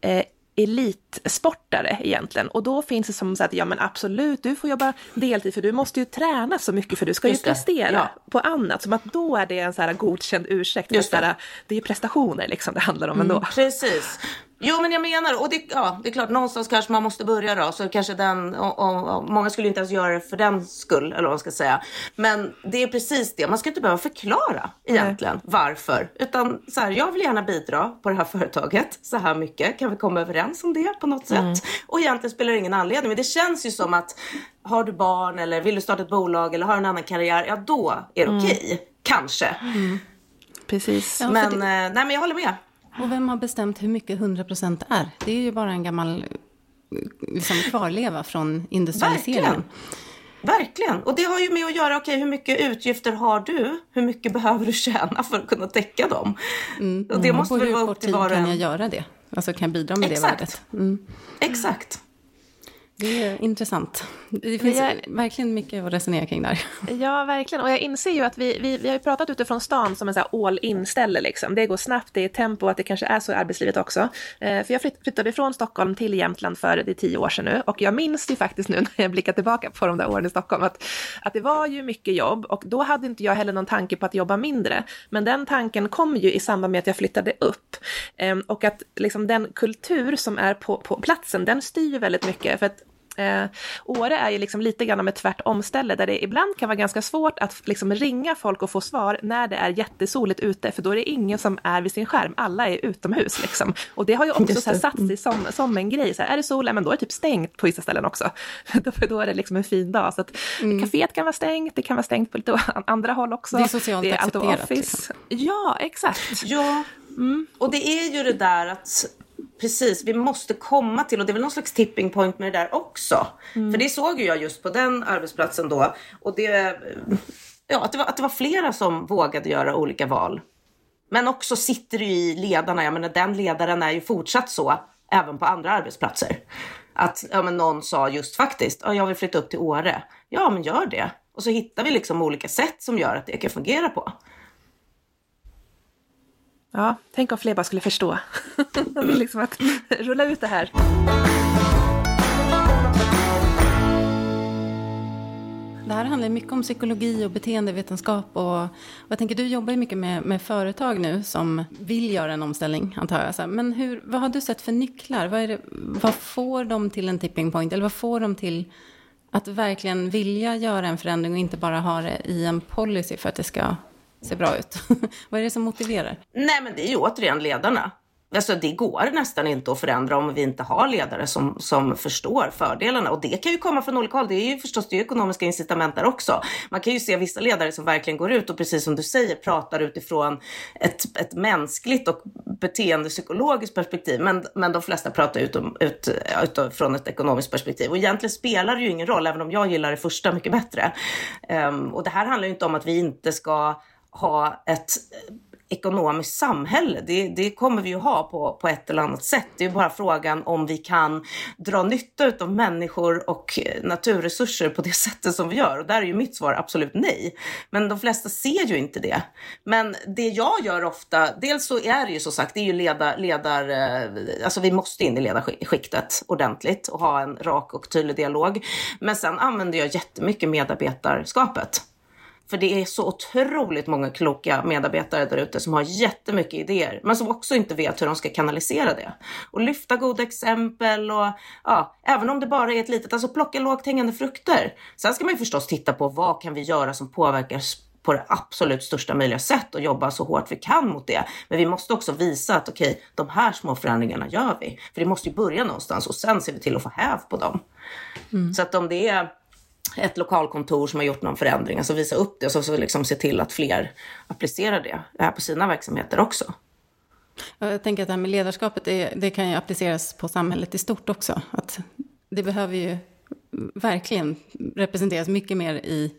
eh, elitsportare egentligen. Och då finns det som så att, ja men absolut, du får jobba deltid för du måste ju träna så mycket för du ska ju prestera ja. på annat. Som att då är det en så här godkänd ursäkt. För så här, det är prestationer liksom det handlar om mm, ändå. Precis. Jo, men jag menar, och det, ja, det är klart, någonstans kanske man måste börja då. Så kanske den, och, och, och, många skulle inte ens göra det för den skull, eller vad man ska säga. Men det är precis det, man ska inte behöva förklara egentligen Nej. varför. Utan så här, jag vill gärna bidra på det här företaget så här mycket. Kan vi komma överens om det på något mm. sätt? Och egentligen spelar det ingen anledning. Men det känns ju som att har du barn eller vill du starta ett bolag eller har en annan karriär, ja då är det mm. okej. Okay. Kanske. Mm. Precis. Ja, men, det... Eh, nej, men jag håller med. Och vem har bestämt hur mycket 100% är? Det är ju bara en gammal liksom, kvarleva från industrialiseringen. Verkligen. Verkligen. Och det har ju med att göra, okej okay, hur mycket utgifter har du? Hur mycket [laughs] behöver du tjäna för att kunna täcka dem? Mm. Och det måste väl vara upp till var och en. Kan jag göra det? Alltså kan jag bidra med Exakt. det värdet? Mm. Exakt. Det är intressant. Det finns jag, verkligen mycket att resonera kring där. Ja, verkligen. Och jag inser ju att vi, vi, vi har ju pratat utifrån stan som en all in-ställe. Liksom. Det går snabbt, det är tempo, att det kanske är så i arbetslivet också. Eh, för jag flyttade från Stockholm till Jämtland för det är tio år sedan nu. Och jag minns ju faktiskt nu [laughs] när jag blickar tillbaka på de där åren i Stockholm att, att det var ju mycket jobb. Och då hade inte jag heller någon tanke på att jobba mindre. Men den tanken kom ju i samband med att jag flyttade upp. Eh, och att liksom, den kultur som är på, på platsen, den styr ju väldigt mycket. För att Eh, Åre är ju liksom lite grann med tvärtomställe där det ibland kan vara ganska svårt att liksom ringa folk och få svar när det är jättesoligt ute för då är det ingen som är vid sin skärm, alla är utomhus liksom. Och det har ju också så satt sig som, som en grej, så här, är det sol, men då är det typ stängt på vissa ställen också. [laughs] för då är det liksom en fin dag. Så att mm. Kaféet kan vara stängt, det kan vara stängt på lite andra håll också. Det är socialt det är accepterat. Liksom. Ja, exakt. Ja, mm. och det är ju det där att precis, vi måste komma till och det är väl någon slags tipping point med det där också. Mm. För det såg ju jag just på den arbetsplatsen då och det, ja, att, det var, att det var flera som vågade göra olika val. Men också sitter det i ledarna, jag menar den ledaren är ju fortsatt så även på andra arbetsplatser. Att ja, men någon sa just faktiskt, ja, jag vill flytta upp till Åre. Ja, men gör det. Och så hittar vi liksom olika sätt som gör att det kan fungera på. Ja, tänk om fler bara skulle förstå. [laughs] liksom att rulla ut det här. Det här handlar mycket om psykologi och beteendevetenskap. Och, och jag tänker, du jobbar ju mycket med, med företag nu som vill göra en omställning, antar jag. Men hur, vad har du sett för nycklar? Vad, det, vad får dem till en tipping point? Eller vad får dem till att verkligen vilja göra en förändring och inte bara ha det i en policy för att det ska ser bra ut. [laughs] Vad är det som motiverar? Nej, men det är ju återigen ledarna. Alltså det går nästan inte att förändra om vi inte har ledare som, som förstår fördelarna. Och det kan ju komma från olika håll. Det är ju förstås det är ekonomiska incitament där också. Man kan ju se vissa ledare som verkligen går ut och precis som du säger pratar utifrån ett, ett mänskligt och beteendepsykologiskt perspektiv. Men, men de flesta pratar utom, ut, utifrån ett ekonomiskt perspektiv. Och egentligen spelar det ju ingen roll, även om jag gillar det första mycket bättre. Um, och det här handlar ju inte om att vi inte ska ha ett eh, ekonomiskt samhälle. Det, det, kommer vi ju ha på, på ett eller annat sätt. Det är bara frågan om vi kan dra nytta av människor och eh, naturresurser på det [laughs] sättet som vi gör. Och där är ju mitt svar absolut nej. Men de flesta ser ju inte det. Men det jag gör ofta, dels så är det ju som sagt, det är ju ledar, ledar alltså vi måste in i ledarskiktet ordentligt och ha en rak och tydlig dialog. Men sen använder jag jättemycket medarbetarskapet. För det är så otroligt många kloka medarbetare där ute som har jättemycket idéer, men som också inte vet hur de ska kanalisera det. Och lyfta goda exempel och ja, även om det bara är ett litet, alltså plocka lågt hängande frukter. Sen ska man ju förstås titta på vad kan vi göra som påverkar på det absolut största möjliga sätt och jobba så hårt vi kan mot det. Men vi måste också visa att okej, okay, de här små förändringarna gör vi. För det måste ju börja någonstans och sen ser vi till att få häv på dem. Mm. Så att om det är ett lokalkontor som har gjort någon förändring, alltså visa upp det och så, så liksom se till att fler applicerar det här på sina verksamheter också. Jag tänker att det här med ledarskapet, det, det kan ju appliceras på samhället i stort också. Att det behöver ju verkligen representeras mycket mer i,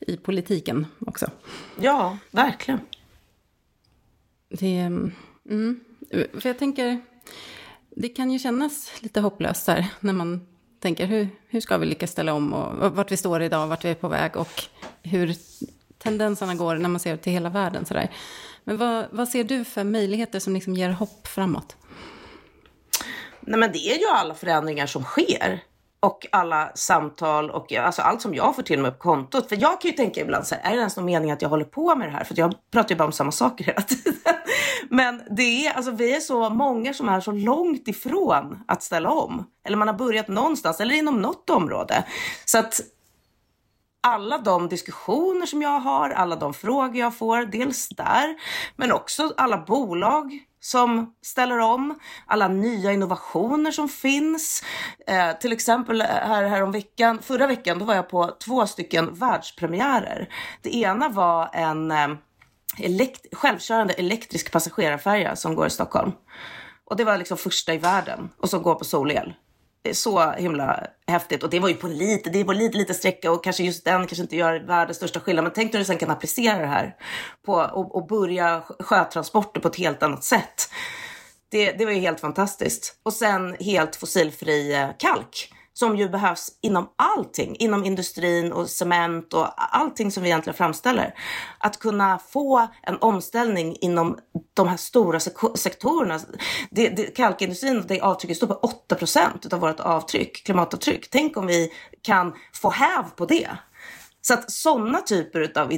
i politiken också. Ja, verkligen. Det, mm, för jag tänker, det kan ju kännas lite hopplöst här när man tänker hur, hur ska vi lyckas ställa om och vart vi står idag, vart vi är på väg och hur tendenserna går när man ser till hela världen. Sådär. Men vad, vad ser du för möjligheter som liksom ger hopp framåt? Nej men det är ju alla förändringar som sker och alla samtal och alltså allt som jag får till mig på kontot. För jag kan ju tänka ibland så här, är det ens någon mening att jag håller på med det här? För jag pratar ju bara om samma saker hela tiden. [laughs] Men det är, alltså vi är så många som är så långt ifrån att ställa om. Eller man har börjat någonstans eller inom något område. Så att alla de diskussioner som jag har, alla de frågor jag får, dels där, men också alla bolag som ställer om, alla nya innovationer som finns. Eh, till exempel eh, här, här om veckan, förra veckan, då var jag på två stycken världspremiärer. Det ena var en eh, elekt självkörande elektrisk passagerarfärja som går i Stockholm. Och det var liksom första i världen och som går på solel så himla häftigt. Och det var ju på lite, det var lite, lite sträcka och kanske just den kanske inte gör världens största skillnad. Men tänk när du sen kan applicera det här på och, och börja sjötransporter på ett helt annat sätt. Det, det var ju helt fantastiskt. Och sen helt fossilfri eh, kalk som ju behövs inom allting, inom industrin och cement och allting som vi egentligen framställer. Att kunna få en omställning inom de här stora sektorerna. Det, det, kalkindustrin, det avtrycket står på 8% av vårt avtryck, klimatavtryck. Tänk om vi kan få häv på det. Så att sådana typer av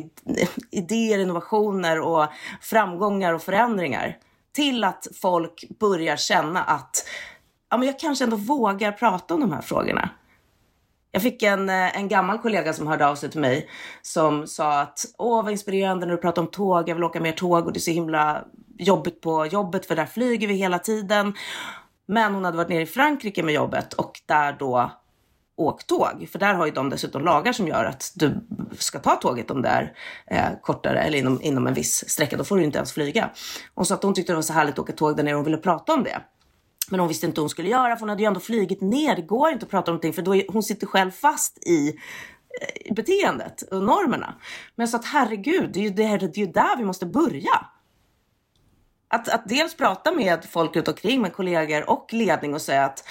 idéer, innovationer och framgångar och förändringar till att folk börjar känna att ja, men jag kanske ändå vågar prata om de här frågorna. Jag fick en, eh, en gammal kollega som hörde av sig till mig som sa att åh vad inspirerande när du pratar om tåg, jag vill åka mer tåg och det är så himla jobbigt på jobbet för där flyger vi hela tiden. Men hon hade varit nere i Frankrike med jobbet och där då åkt tåg. För där har ju de dessutom lagar som gör att du ska ta tåget om det är eh, kortare eller inom, inom en viss sträcka. Då får du inte ens flyga. Hon sa att hon tyckte det var så härligt att åka tåg där nere och hon ville prata om det. Men hon visste inte hur hon skulle göra för hon hade ju ändå flygit ner. Det går inte att prata om någonting för då är, hon sitter själv fast i eh, beteendet och normerna. Men jag sa att herregud, det är ju, det, det är ju där vi måste börja. Att, att dels prata med folk runt omkring, med kollegor och ledning och säga att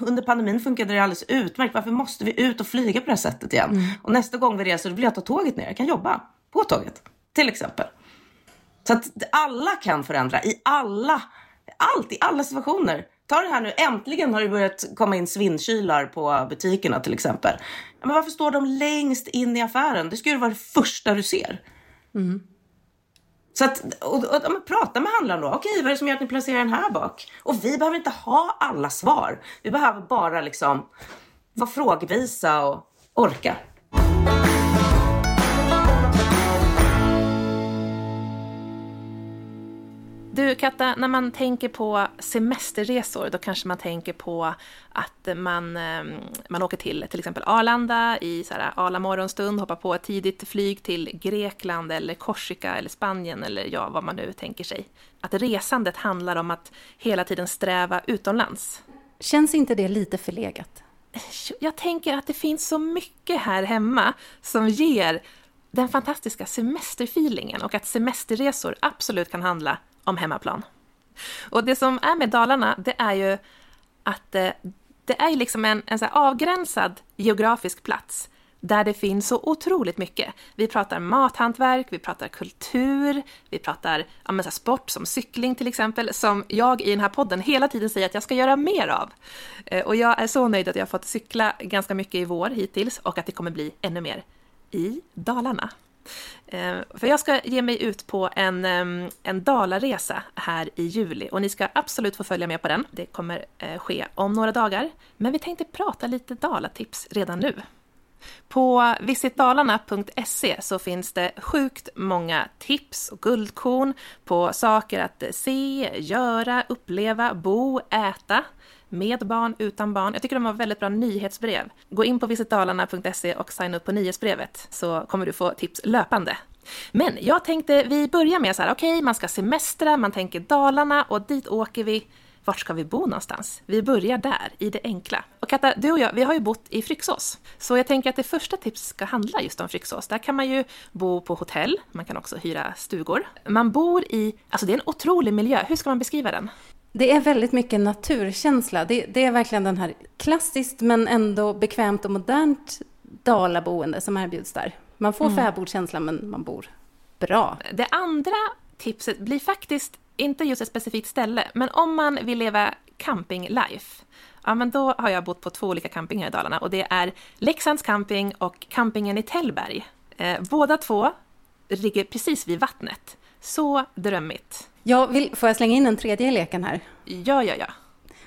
under pandemin funkade det alldeles utmärkt. Varför måste vi ut och flyga på det här sättet igen? Mm. Och nästa gång vi reser då vill jag ta tåget ner. Jag kan jobba på tåget till exempel. Så att alla kan förändra i alla allt, i alla situationer. Ta det här nu, äntligen har det börjat komma in svinnkylar på butikerna till exempel. Men varför står de längst in i affären? Det ska ju vara det första du ser. Mm. Så att, och, och, och, prata med handlaren då. Okej, vad är det som gör att ni placerar den här bak? Och vi behöver inte ha alla svar. Vi behöver bara liksom vara frågvisa och orka. Du Katta, när man tänker på semesterresor då kanske man tänker på att man, ehm, man åker till till exempel Arlanda i så här Arla morgonstund, hoppar på ett tidigt flyg till Grekland eller Korsika eller Spanien eller ja, vad man nu tänker sig. Att resandet handlar om att hela tiden sträva utomlands. Känns inte det lite förlegat? Jag tänker att det finns så mycket här hemma som ger den fantastiska semesterfeelingen och att semesterresor absolut kan handla om hemmaplan. Och det som är med Dalarna, det är ju att eh, det är liksom en, en så avgränsad geografisk plats där det finns så otroligt mycket. Vi pratar mathantverk, vi pratar kultur, vi pratar ja, så sport som cykling till exempel, som jag i den här podden hela tiden säger att jag ska göra mer av. Eh, och jag är så nöjd att jag har fått cykla ganska mycket i vår hittills och att det kommer bli ännu mer i Dalarna. Eh, för jag ska ge mig ut på en, en Dalaresa här i juli och ni ska absolut få följa med på den. Det kommer eh, ske om några dagar. Men vi tänkte prata lite Dalatips redan nu. På visitdalarna.se så finns det sjukt många tips och guldkorn på saker att se, göra, uppleva, bo, äta med barn, utan barn. Jag tycker de har väldigt bra nyhetsbrev. Gå in på visitdalarna.se och signa upp på nyhetsbrevet så kommer du få tips löpande. Men jag tänkte vi börjar med så här, okej, okay, man ska semestra, man tänker Dalarna och dit åker vi. Vart ska vi bo någonstans? Vi börjar där, i det enkla. Och Katta, du och jag, vi har ju bott i Fryxås. Så jag tänker att det första tipset ska handla just om Fryxås. Där kan man ju bo på hotell, man kan också hyra stugor. Man bor i, alltså det är en otrolig miljö, hur ska man beskriva den? Det är väldigt mycket naturkänsla. Det, det, är verkligen den här klassiskt men ändå bekvämt och modernt dalaboende som erbjuds där. Man får mm. fäbodskänsla men man bor bra. Det andra tipset blir faktiskt inte just ett specifikt ställe, men om man vill leva camping-life ja men då har jag bott på två olika campingar i Dalarna och det är Leksands camping och campingen i Tällberg. Eh, båda två ligger precis vid vattnet. Så drömmigt. Jag vill, får jag slänga in en tredje leken här? Ja, ja, ja.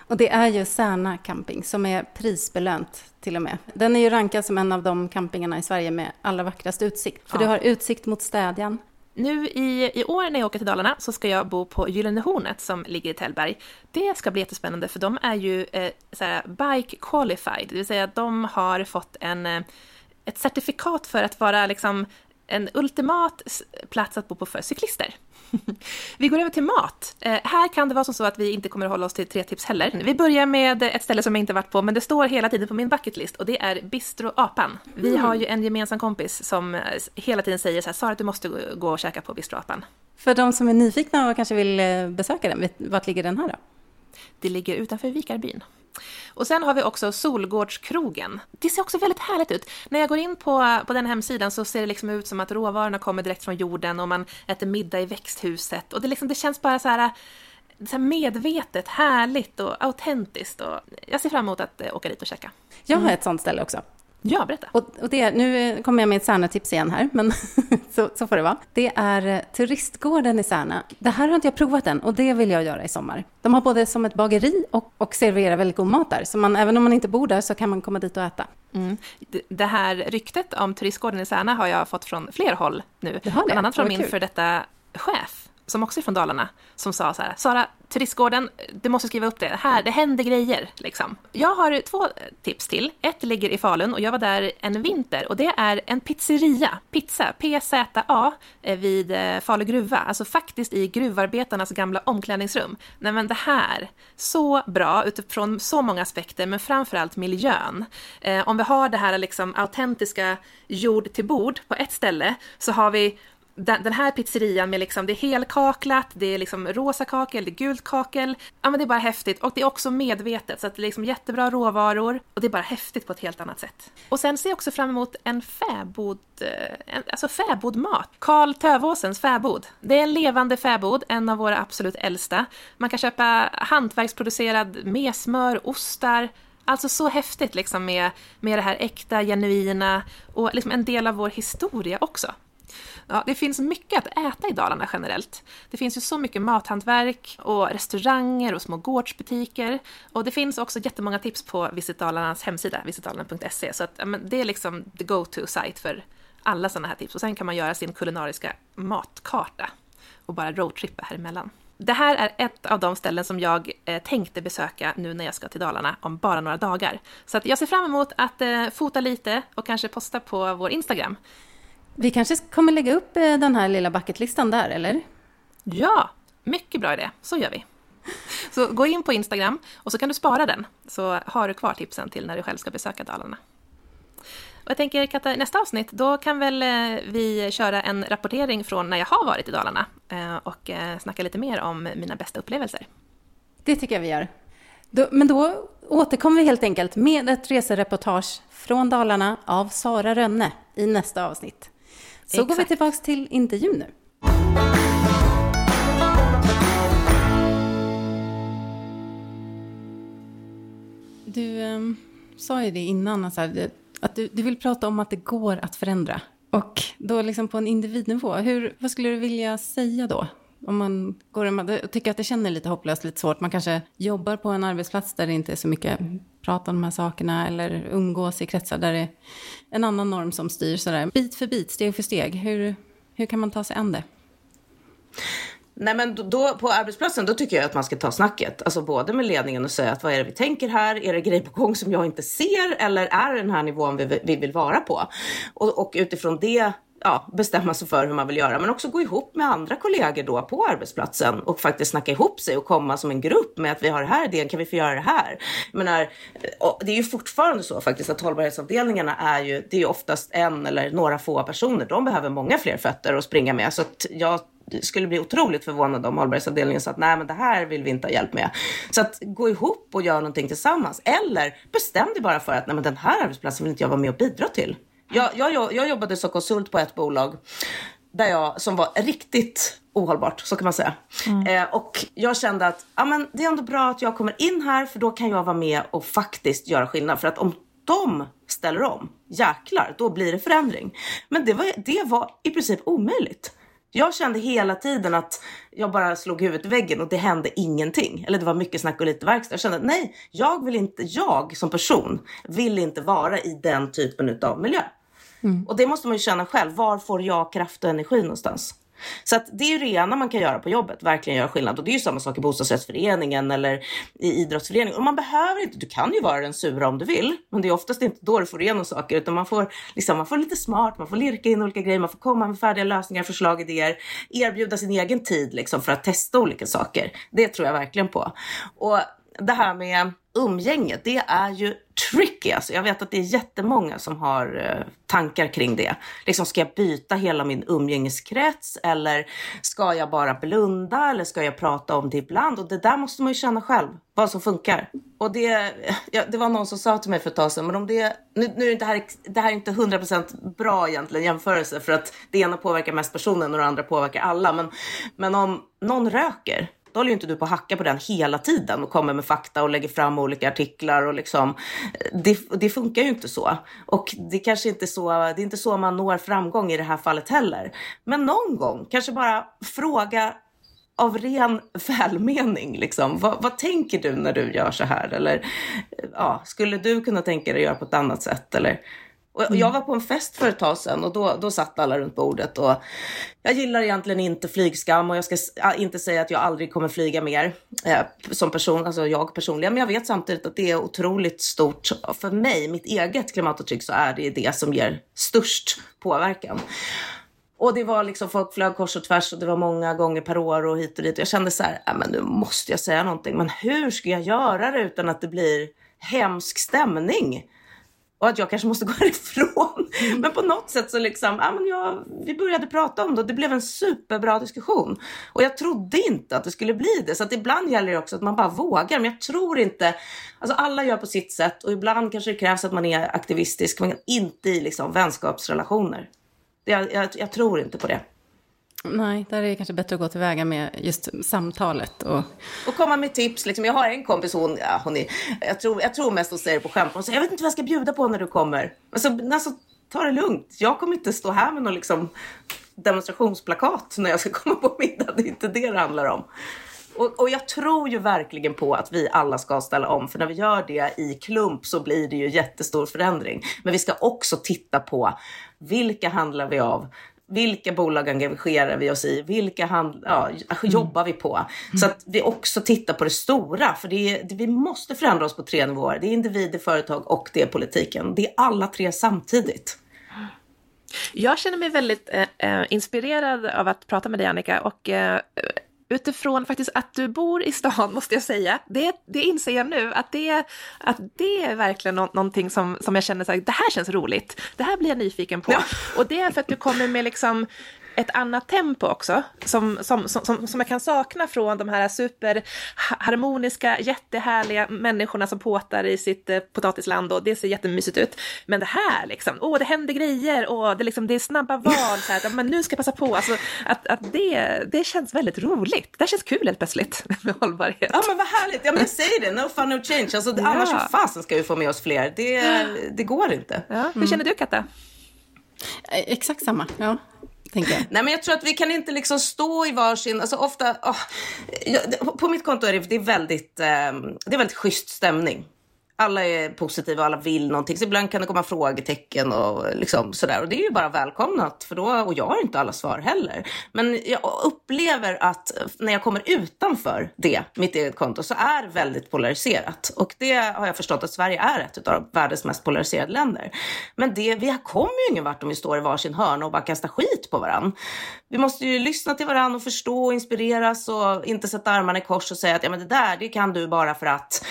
Och det är ju Särna camping som är prisbelönt till och med. Den är ju rankad som en av de campingarna i Sverige med allra vackrast utsikt. För ja. du har utsikt mot Städjan. Nu i, i år när jag åker till Dalarna så ska jag bo på Gyllene Hornet som ligger i Tällberg. Det ska bli jättespännande för de är ju eh, såhär, bike qualified, det vill säga att de har fått en, eh, ett certifikat för att vara liksom en ultimat plats att bo på för cyklister. [laughs] vi går över till mat. Eh, här kan det vara som så att vi inte kommer att hålla oss till tre tips heller. Vi börjar med ett ställe som jag inte varit på, men det står hela tiden på min bucketlist och det är Bistro Apan. Vi mm. har ju en gemensam kompis som eh, hela tiden säger så här, Sara du måste gå och käka på Bistro Apan. För de som är nyfikna och kanske vill eh, besöka den, vart ligger den här då? Det ligger utanför Vikarbyn. Och sen har vi också Solgårdskrogen. Det ser också väldigt härligt ut. När jag går in på, på den hemsidan så ser det liksom ut som att råvarorna kommer direkt från jorden och man äter middag i växthuset. Och det, liksom, det känns bara så här, så här medvetet, härligt och autentiskt. Och jag ser fram emot att eh, åka dit och käka. Jag har ett sånt ställe också. Ja, berätta. Och, och det, nu kommer jag med ett Särna-tips igen här, men [laughs] så, så, får det vara. Det är eh, Turistgården i Särna. Det här har inte jag provat än och det vill jag göra i sommar. De har både som ett bageri och, och serverar väldigt god mat där. Så man, även om man inte bor där så kan man komma dit och äta. Mm. Det här ryktet om Turistgården i Särna har jag fått från fler håll nu. Bland annat från min för detta chef som också är från Dalarna, som sa så här, Sara, turistgården, du måste skriva upp det, här, det händer grejer. Liksom. Jag har två tips till. Ett ligger i Falun och jag var där en vinter och det är en pizzeria, pizza, PZA, eh, vid eh, Falu gruva, alltså faktiskt i gruvarbetarnas gamla omklädningsrum. Nej men det här, så bra utifrån så många aspekter, men framförallt miljön. Eh, om vi har det här liksom autentiska jord till bord på ett ställe så har vi den, den, här pizzerian med liksom, det är helkaklat, det är liksom rosa kakel, det är gult kakel. Ja men det är bara häftigt och det är också medvetet så att det är liksom jättebra råvaror och det är bara häftigt på ett helt annat sätt. Och sen ser jag också fram emot en fäbod, eh, en, alltså fäbodmat. Karl Tövåsens fäbod. Det är en levande fäbod, en av våra absolut äldsta. Man kan köpa hantverksproducerad mesmör, ostar, Alltså så häftigt liksom med, med det här äkta, genuina och liksom en del av vår historia också. Ja, det finns mycket att äta i Dalarna generellt. Det finns ju så mycket mathantverk och restauranger och små gårdsbutiker. Och det finns också jättemånga tips på Visit Dalarnas hemsida, visitdalarna.se. Så att, men, det är liksom the go-to-site för alla sådana här tips. Och sen kan man göra sin kulinariska matkarta och bara roadtrippa här emellan. Det här är ett av de ställen som jag eh, tänkte besöka nu när jag ska till Dalarna om bara några dagar. Så att jag ser fram emot att eh, fota lite och kanske posta på vår Instagram. Vi kanske kommer lägga upp eh, den här lilla bucketlistan där, eller? Ja, mycket bra idé. Så gör vi. Så gå in på Instagram och så kan du spara den, så har du kvar tipsen till när du själv ska besöka Dalarna. Och jag tänker Katta, nästa avsnitt, då kan väl eh, vi köra en rapportering från när jag har varit i Dalarna eh, och snacka lite mer om mina bästa upplevelser. Det tycker jag vi gör. men då återkommer vi helt enkelt med ett resereportage från Dalarna av Sara Rönne i nästa avsnitt. Så Exakt. går vi tillbaka till intervjun nu. Du eh, sa ju det innan, alltså, att du, du vill prata om att det går att förändra. Och då liksom på en individnivå, hur, vad skulle du vilja säga då? Om man går och tycker att det känner lite hopplöst, lite svårt. Man kanske jobbar på en arbetsplats där det inte är så mycket prat om de här sakerna eller umgås i kretsar där det är en annan norm som styr sådär. Bit för bit, steg för steg. Hur, hur kan man ta sig an det? Nej men då, på arbetsplatsen då tycker jag att man ska ta snacket. Alltså både med ledningen och säga att vad är det vi tänker här? Är det grejer på gång som jag inte ser? Eller är det den här nivån vi, vi vill vara på? Och, och utifrån det ja, bestämma sig för hur man vill göra, men också gå ihop med andra kollegor då på arbetsplatsen och faktiskt snacka ihop sig och komma som en grupp med att vi har det här idén, kan vi få göra det här? Jag menar, det är ju fortfarande så faktiskt att hållbarhetsavdelningarna är ju, det är ju oftast en eller några få personer. De behöver många fler fötter att springa med, så att jag skulle bli otroligt förvånad om hållbarhetsavdelningen sa att nej men det här vill vi inte ha hjälp med. Så att gå ihop och göra någonting tillsammans. Eller bestäm dig bara för att nej men den här arbetsplatsen vill inte jag vara med och bidra till. Jag, jag, jag jobbade som konsult på ett bolag där jag, som var riktigt ohållbart, så kan man säga. Mm. Eh, och jag kände att ja, men det är ändå bra att jag kommer in här för då kan jag vara med och faktiskt göra skillnad. För att om de ställer om, jäklar, då blir det förändring. Men det var, det var i princip omöjligt. Jag kände hela tiden att jag bara slog huvudet i väggen och det hände ingenting. Eller det var mycket snack och lite verkstad. Jag kände att nej, jag vill inte, jag som person vill inte vara i den typen av miljö. Mm. Och det måste man ju känna själv. Var får jag kraft och energi någonstans? Så att det är det ena man kan göra på jobbet, verkligen göra skillnad. Och det är ju samma sak i bostadsrättsföreningen eller i idrottsföreningen. Och man behöver inte, du kan ju vara den sura om du vill, men det är oftast inte då du får igenom saker, utan man får, liksom, man får lite smart, man får lirka in olika grejer, man får komma med färdiga lösningar, förslag, idéer, erbjuda sin egen tid liksom, för att testa olika saker. Det tror jag verkligen på. Och det här med umgänget, det är ju tricky. Alltså. Jag vet att det är jättemånga som har eh, tankar kring det. Liksom, ska jag byta hela min umgängeskrets eller ska jag bara blunda eller ska jag prata om det ibland? Och det där måste man ju känna själv, vad som funkar. Och det, [laughs] ja, det var någon som sa till mig för ett tag sedan, men om det, nu, nu är det här, det här är inte 100% bra egentligen jämförelse för att det ena påverkar mest personen och det andra påverkar alla. Men, men om någon röker då håller ju inte du på att hacka på den hela tiden och kommer med fakta och lägger fram olika artiklar och liksom. Det, det funkar ju inte så. Och det kanske inte är så, det är inte så man når framgång i det här fallet heller. Men någon gång, kanske bara fråga av ren [laughs] välmening, liksom. Vad, vad, tänker du när du gör så här? Eller ja, skulle du kunna tänka dig att göra på ett annat sätt? Eller och jag mm. var på en fest för ett tag sedan och då, då satt alla runt bordet och jag gillar egentligen inte flygskam och jag ska inte säga att jag aldrig kommer flyga mer eh, som person, alltså jag personligen. Men jag vet samtidigt att det är otroligt stort. För mig, mitt eget klimatavtryck, så är det det som ger störst påverkan. Och det var liksom, folk flög kors och tvärs och det var många gånger per år och hit och dit. Jag kände så här, men nu måste jag säga någonting. Men hur ska jag göra det utan att det blir hemsk stämning? Och att jag kanske måste [laughs] gå härifrån. Mm. Men på något sätt så liksom, ja, men jag, vi började prata om det och det blev en superbra diskussion. Och jag trodde inte att det skulle bli det. Så att ibland gäller det också att man bara vågar. Men jag tror inte, alltså alla gör på sitt sätt och ibland kanske det krävs att man är aktivistisk, men inte i liksom vänskapsrelationer. Jag, jag, jag tror inte på det. Nej, där är det kanske bättre att gå tillväga med just samtalet. Och, och komma med tips. Liksom. Jag har en kompis, hon, ja, hon är, jag, tror, jag tror mest hon säger det på skämt. Hon säger, jag vet inte vad jag ska bjuda på när du kommer. Alltså, alltså, ta det lugnt. Jag kommer inte stå här med någon liksom, demonstrationsplakat när jag ska [laughs] komma på middag. Det är inte det det handlar om. Och, och, jag tror ju verkligen på att vi alla ska ställa om, för när vi gör det i klump så blir det ju jättestor förändring. Men vi ska också titta på vilka handlar vi av? Vilka bolag engagerar vi oss i? Vilka hand, ja, mm. jobbar vi på? Så att vi också tittar på det stora. För det är, vi måste förändra oss på tre nivåer. Det är individer, företag och det är politiken. Det är alla tre samtidigt. Jag känner mig väldigt eh, eh inspirerad av att prata med dig Annika och eh, utifrån faktiskt att du bor i stan, [laughs] måste jag säga, det, det inser jag nu, att det, att det är verkligen nå någonting som, som jag känner så här, det här känns roligt, det här blir jag nyfiken på. Ja. Och det är för att du kommer med liksom ett annat tempo också, som, som, som, som jag kan sakna från de här superharmoniska, jättehärliga människorna som påtar i sitt eh, potatisland och det ser jättemysigt ut. Men det här liksom, åh, det händer grejer och det, liksom, det är snabba [laughs] val, så här, men nu ska jag passa på. Alltså, att, att det, det känns väldigt roligt. Det känns kul helt plötsligt [laughs] med hållbarhet. Ja, men vad härligt. Ja, men säg det, no fun, no change. Alltså, ja. Annars hur fasen ska vi få med oss fler? Det, det går inte. Ja. Hur känner du, Katta? Eh, exakt samma, ja. Nej men jag tror att vi kan inte liksom stå i varsin, alltså ofta, oh, på mitt konto är det, det är väldigt, eh, det är väldigt schysst stämning alla är positiva och alla vill någonting. Så ibland kan det komma frågetecken och liksom sådär. Och det är ju bara välkomnat för då, och jag har inte alla svar heller. Men jag upplever att när jag kommer utanför det, mitt eget konto, så är det väldigt polariserat. Och det har jag förstått att Sverige är ett av världens mest polariserade länder. Men det, vi kommer ju ingen vart om vi står i varsin hörna och bara kastar skit på varandra. Vi måste ju lyssna till varandra och förstå och inspireras och inte sätta armarna i kors och säga att ja, men det där, det kan du bara för att.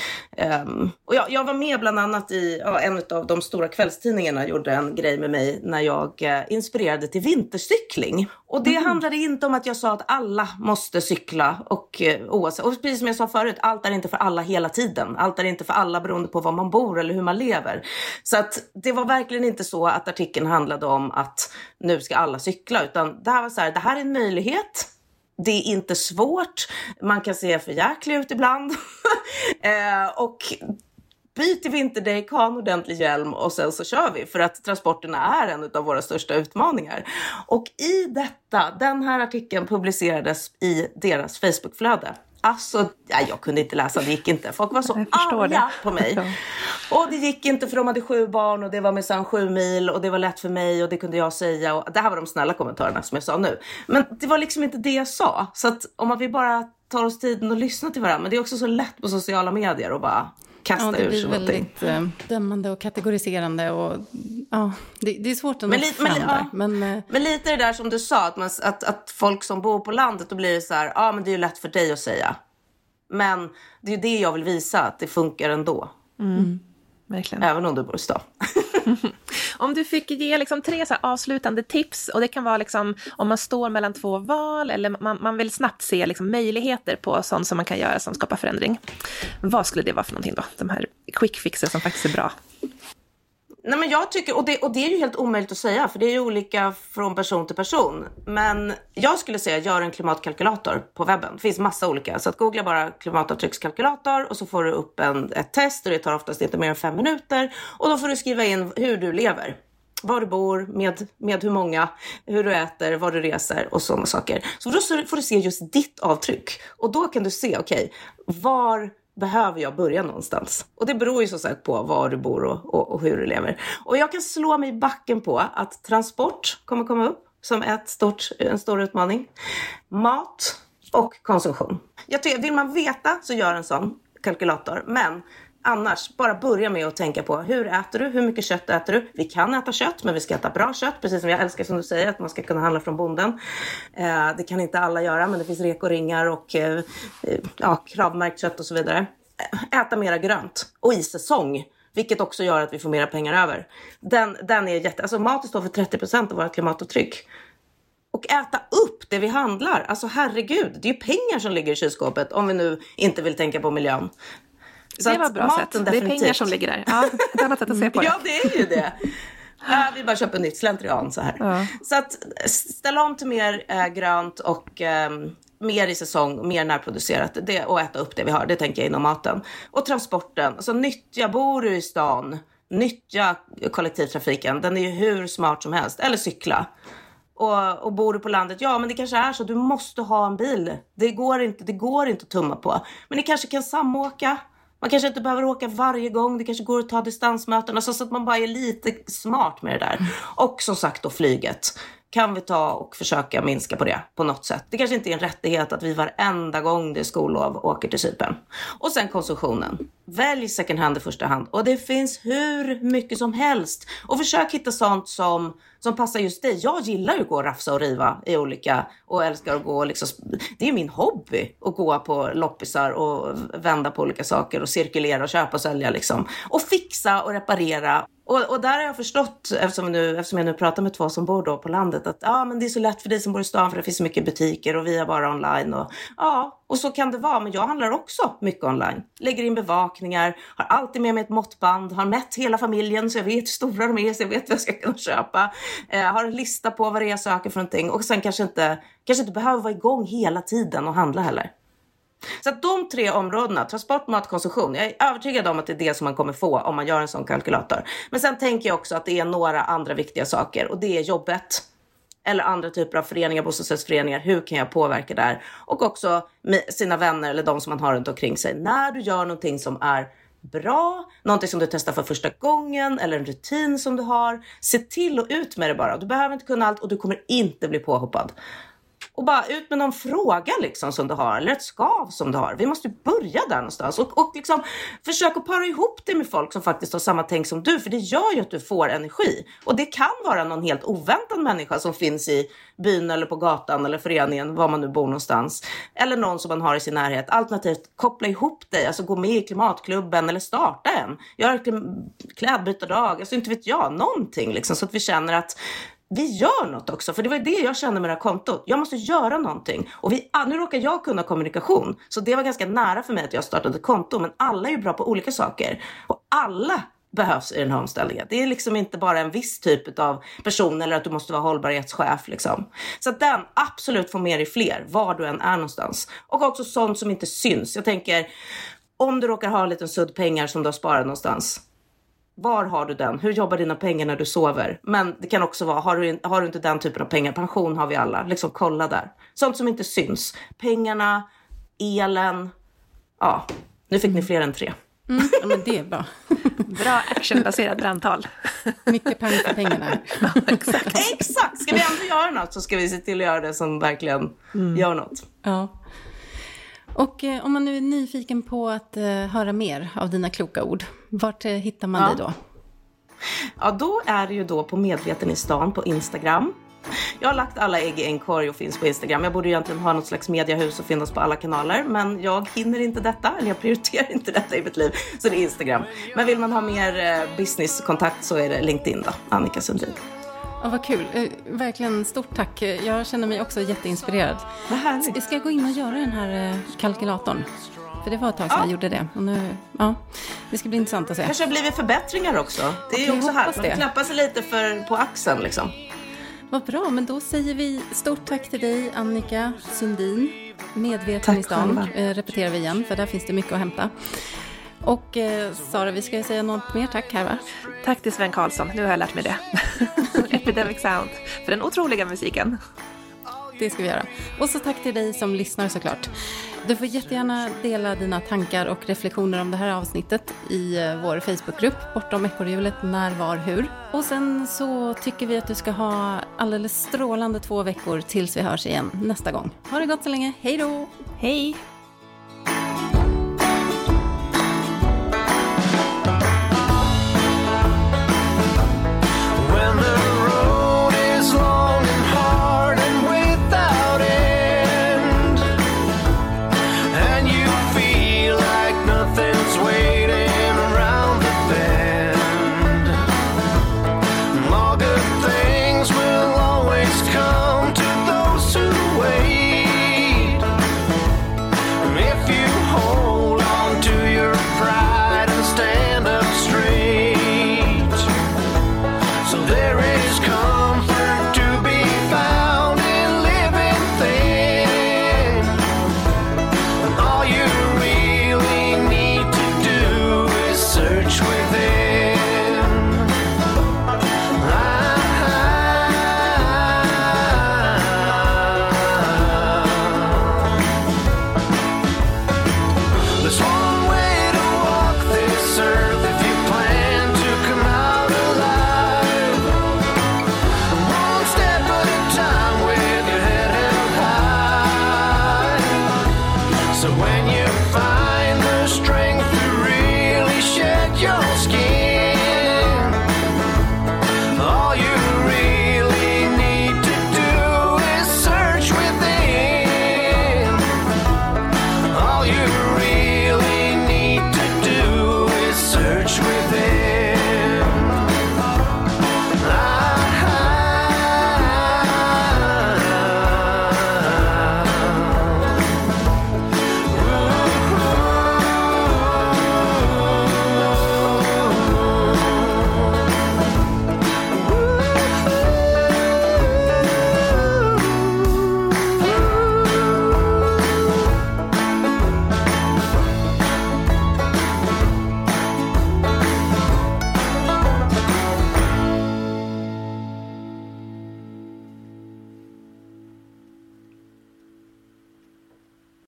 Um, och jag, jag var med bland annat i ja, en av de stora kvällstidningarna gjorde en grej med mig när jag eh, inspirerade till vintercykling. Och det mm. handlade inte om att jag sa att alla måste cykla och eh, oavsett, och precis som jag sa förut, allt är inte för alla hela tiden. Allt är inte för alla beroende på var man bor eller hur man lever. Så att det var verkligen inte så att artikeln handlade om att nu ska alla cykla, utan det här var så här, det här är en möjlighet det är inte svårt, man kan se för jäklig ut ibland. [laughs] eh, och byter vinterdäck, ha en ordentlig hjälm och sen så kör vi för att transporterna är en av våra största utmaningar. Och i detta, den här artikeln publicerades i deras Facebookflöde. Alltså, ja, jag kunde inte läsa, det gick inte. Folk var så arga det. på mig. Och det gick inte för de hade sju barn och det var minsann sju mil och det var lätt för mig och det kunde jag säga. Och det här var de snälla kommentarerna som jag sa nu. Men det var liksom inte det jag sa. Så att om man vill bara tar oss tiden att lyssna till varandra. Men det är också så lätt på sociala medier och bara kasta ja, det blir väldigt äh, dömande och kategoriserande. Och, ja, det, det är svårt att nå fram men, där. Men, äh, men lite det där som du sa, att, man, att, att folk som bor på landet, då blir det så här, ja men det är ju lätt för dig att säga. Men det är det jag vill visa, att det funkar ändå. Mm. Verkligen. Även om du bor i stan. [laughs] om du fick ge liksom tre så avslutande tips, och det kan vara liksom om man står mellan två val eller man, man vill snabbt se liksom möjligheter på sånt som man kan göra som skapar förändring. Vad skulle det vara för någonting då? De här quick fixes som faktiskt är bra. Nej, men jag tycker, och det, och det är ju helt omöjligt att säga för det är ju olika från person till person. Men jag skulle säga gör en klimatkalkylator på webben. Det finns massa olika. Så att googla bara klimatavtryckskalkylator och så får du upp en, ett test och det tar oftast inte mer än fem minuter. Och då får du skriva in hur du lever. Var du bor, med, med hur många, hur du äter, var du reser och sådana saker. Så då får du se just ditt avtryck. Och då kan du se, okej, okay, var behöver jag börja någonstans? Och det beror ju som sagt på var du bor och, och, och, hur du lever. Och jag kan slå mig i backen på att transport kommer komma upp som ett stort, en stor utmaning. Mat och konsumtion. Jag tycker, vill man veta så gör en sån kalkylator. Men annars, bara börja med att tänka på hur äter du? Hur mycket kött äter du? Vi kan äta kött, men vi ska äta bra kött, precis som jag älskar som du säger att man ska kunna handla från bonden. Eh, det kan inte alla göra, men det finns rekoringar och eh, eh, ja, kravmärkt kött och så vidare. Äta mera grönt och i säsong. Vilket också gör att vi får mera pengar över. Den, den är jätte... Alltså maten står för 30 av vårt klimatavtryck. Och äta upp det vi handlar. Alltså herregud, det är ju pengar som ligger i kylskåpet om vi nu inte vill tänka på miljön. Så det var ett bra sätt. Definitivt. Det är pengar som ligger där. Ja, ett annat sätt att se på [laughs] det. ja, det är ju det. Ja, vi bara köper nytt slentrian så här. Ja. Så att ställa om till mer äh, grönt och äh, mer i säsong, mer närproducerat det, och äta upp det vi har. Det tänker jag inom maten. Och transporten, alltså nyttja, bor du i stan, nyttja kollektivtrafiken. Den är ju hur smart som helst. Eller cykla. Och, och bor du på landet, ja men det kanske är så, du måste ha en bil. Det går inte, det går inte att tumma på. Men ni kanske kan samåka. Man kanske inte behöver åka varje gång, det kanske går att ta distansmöten, alltså så att man bara är lite smart med det där. Och som sagt då flyget. Kan vi ta och försöka minska på det på något sätt? Det kanske inte är en rättighet att vi varenda gång det är skollov åker till Cypern. Och sen konsumtionen. Välj second hand i första hand. Och det finns hur mycket som helst. Och försök hitta sånt som som passar just dig. Jag gillar ju att gå och rafsa och riva i olika och älskar att gå och liksom, det är min hobby att gå på loppisar och vända på olika saker och cirkulera och köpa och sälja liksom. Och fixa och reparera och, och, där har jag förstått, eftersom, nu, eftersom jag nu pratar med två som bor då på landet, att ja, men det är så lätt för dig som bor i stan för det finns så mycket butiker och vi är bara online. Och, ja, och så kan det vara. Men jag handlar också mycket online. Lägger in bevakningar, har alltid med mig ett måttband, har mätt hela familjen så jag vet hur stora de är, så jag vet vad jag ska kunna köpa. Eh, har en lista på vad det är jag söker för någonting och sen kanske inte, kanske inte behöver vara igång hela tiden och handla heller. Så att de tre områdena, transport, mat, konsumtion. Jag är övertygad om att det är det som man kommer få om man gör en sån kalkylator. Men sen tänker jag också att det är några andra viktiga saker och det är jobbet eller andra typer av föreningar, bostadsrättsföreningar. Hur kan jag påverka där? Och också sina vänner eller de som man har runt omkring sig. När du gör någonting som är bra, någonting som du testar för första gången eller en rutin som du har. Se till och ut med det bara. Du behöver inte kunna allt och du kommer inte bli påhoppad och bara ut med någon fråga liksom som du har eller ett skav som du har. Vi måste börja där någonstans och, och liksom försöka para ihop det med folk som faktiskt har samma tänk som du, för det gör ju att du får energi. Och det kan vara någon helt oväntad människa som finns i byn eller på gatan eller föreningen, var man nu bor någonstans. Eller någon som man har i sin närhet. Alternativt koppla ihop dig, alltså gå med i klimatklubben eller starta en. Gör klädbytardag, alltså inte vet jag, någonting liksom så att vi känner att vi gör något också. För det var det jag kände med det här kontot. Jag måste göra någonting. Och vi, ah, nu råkar jag kunna kommunikation. Så det var ganska nära för mig att jag startade ett konto. Men alla är ju bra på olika saker. Och alla behövs i den här omställningen. Det är liksom inte bara en viss typ av person eller att du måste vara hållbarhetschef liksom. Så att den absolut får med dig fler var du än är någonstans. Och också sånt som inte syns. Jag tänker om du råkar ha en liten sudd pengar som du har sparat någonstans. Var har du den? Hur jobbar dina pengar när du sover? Men det kan också vara, har du, har du inte den typen av pengar, pension har vi alla, liksom kolla där. Sånt som inte syns. Pengarna, elen, ja, nu fick ni fler än tre. Mm, ja, men det är bra. [laughs] Bra actionbaserat brandtal. Mycket pang för pengarna. [laughs] Ja, exakt. exakt! Ska vi ändå göra något så ska vi se till att göra det som verkligen mm. gör något. Ja. Och eh, om man nu är nyfiken på att eh, höra mer av dina kloka ord, vart eh, hittar man ja. dig då? Ja, då är det ju då på Medveten i stan på Instagram. Jag har lagt alla ägg i en korg och finns på Instagram. Jag borde egentligen ha något slags mediehus och finnas på alla kanaler, men jag hinner inte detta, eller jag prioriterar [laughs] inte detta i mitt liv. Så det är Instagram. Men vill man ha mer eh, businesskontakt så är det LinkedIn då, Annika Sundin. Ja, vad kul. Eh, verkligen stort tack. Jag känner mig också jätteinspirerad. Vad härligt. Ska jag gå in och göra den här eh, kalkylatorn? För det var ett tag sedan ja. jag gjorde det. Och nu, ja, det ska bli intressant att se. kanske har blivit förbättringar också. Det är okay, också härligt. Man klappar sig lite för, på axeln liksom. Vad bra, men då säger vi stort tack till dig Annika Sundin. Medveten tack i stan, eh, repeterar vi igen, för där finns det mycket att hämta. Och eh, Sara, vi ska ju säga något mer tack här va? Tack till Sven Karlsson, nu har jag lärt mig det. [laughs] Epidemic Sound, för den otroliga musiken. Det ska vi göra. Och så tack till dig som lyssnar såklart. Du får jättegärna dela dina tankar och reflektioner om det här avsnittet i eh, vår Facebookgrupp Bortom ekorrhjulet När, Var, Hur. Och sen så tycker vi att du ska ha alldeles strålande två veckor tills vi hörs igen nästa gång. Ha det gott så länge. Hej då! Hej!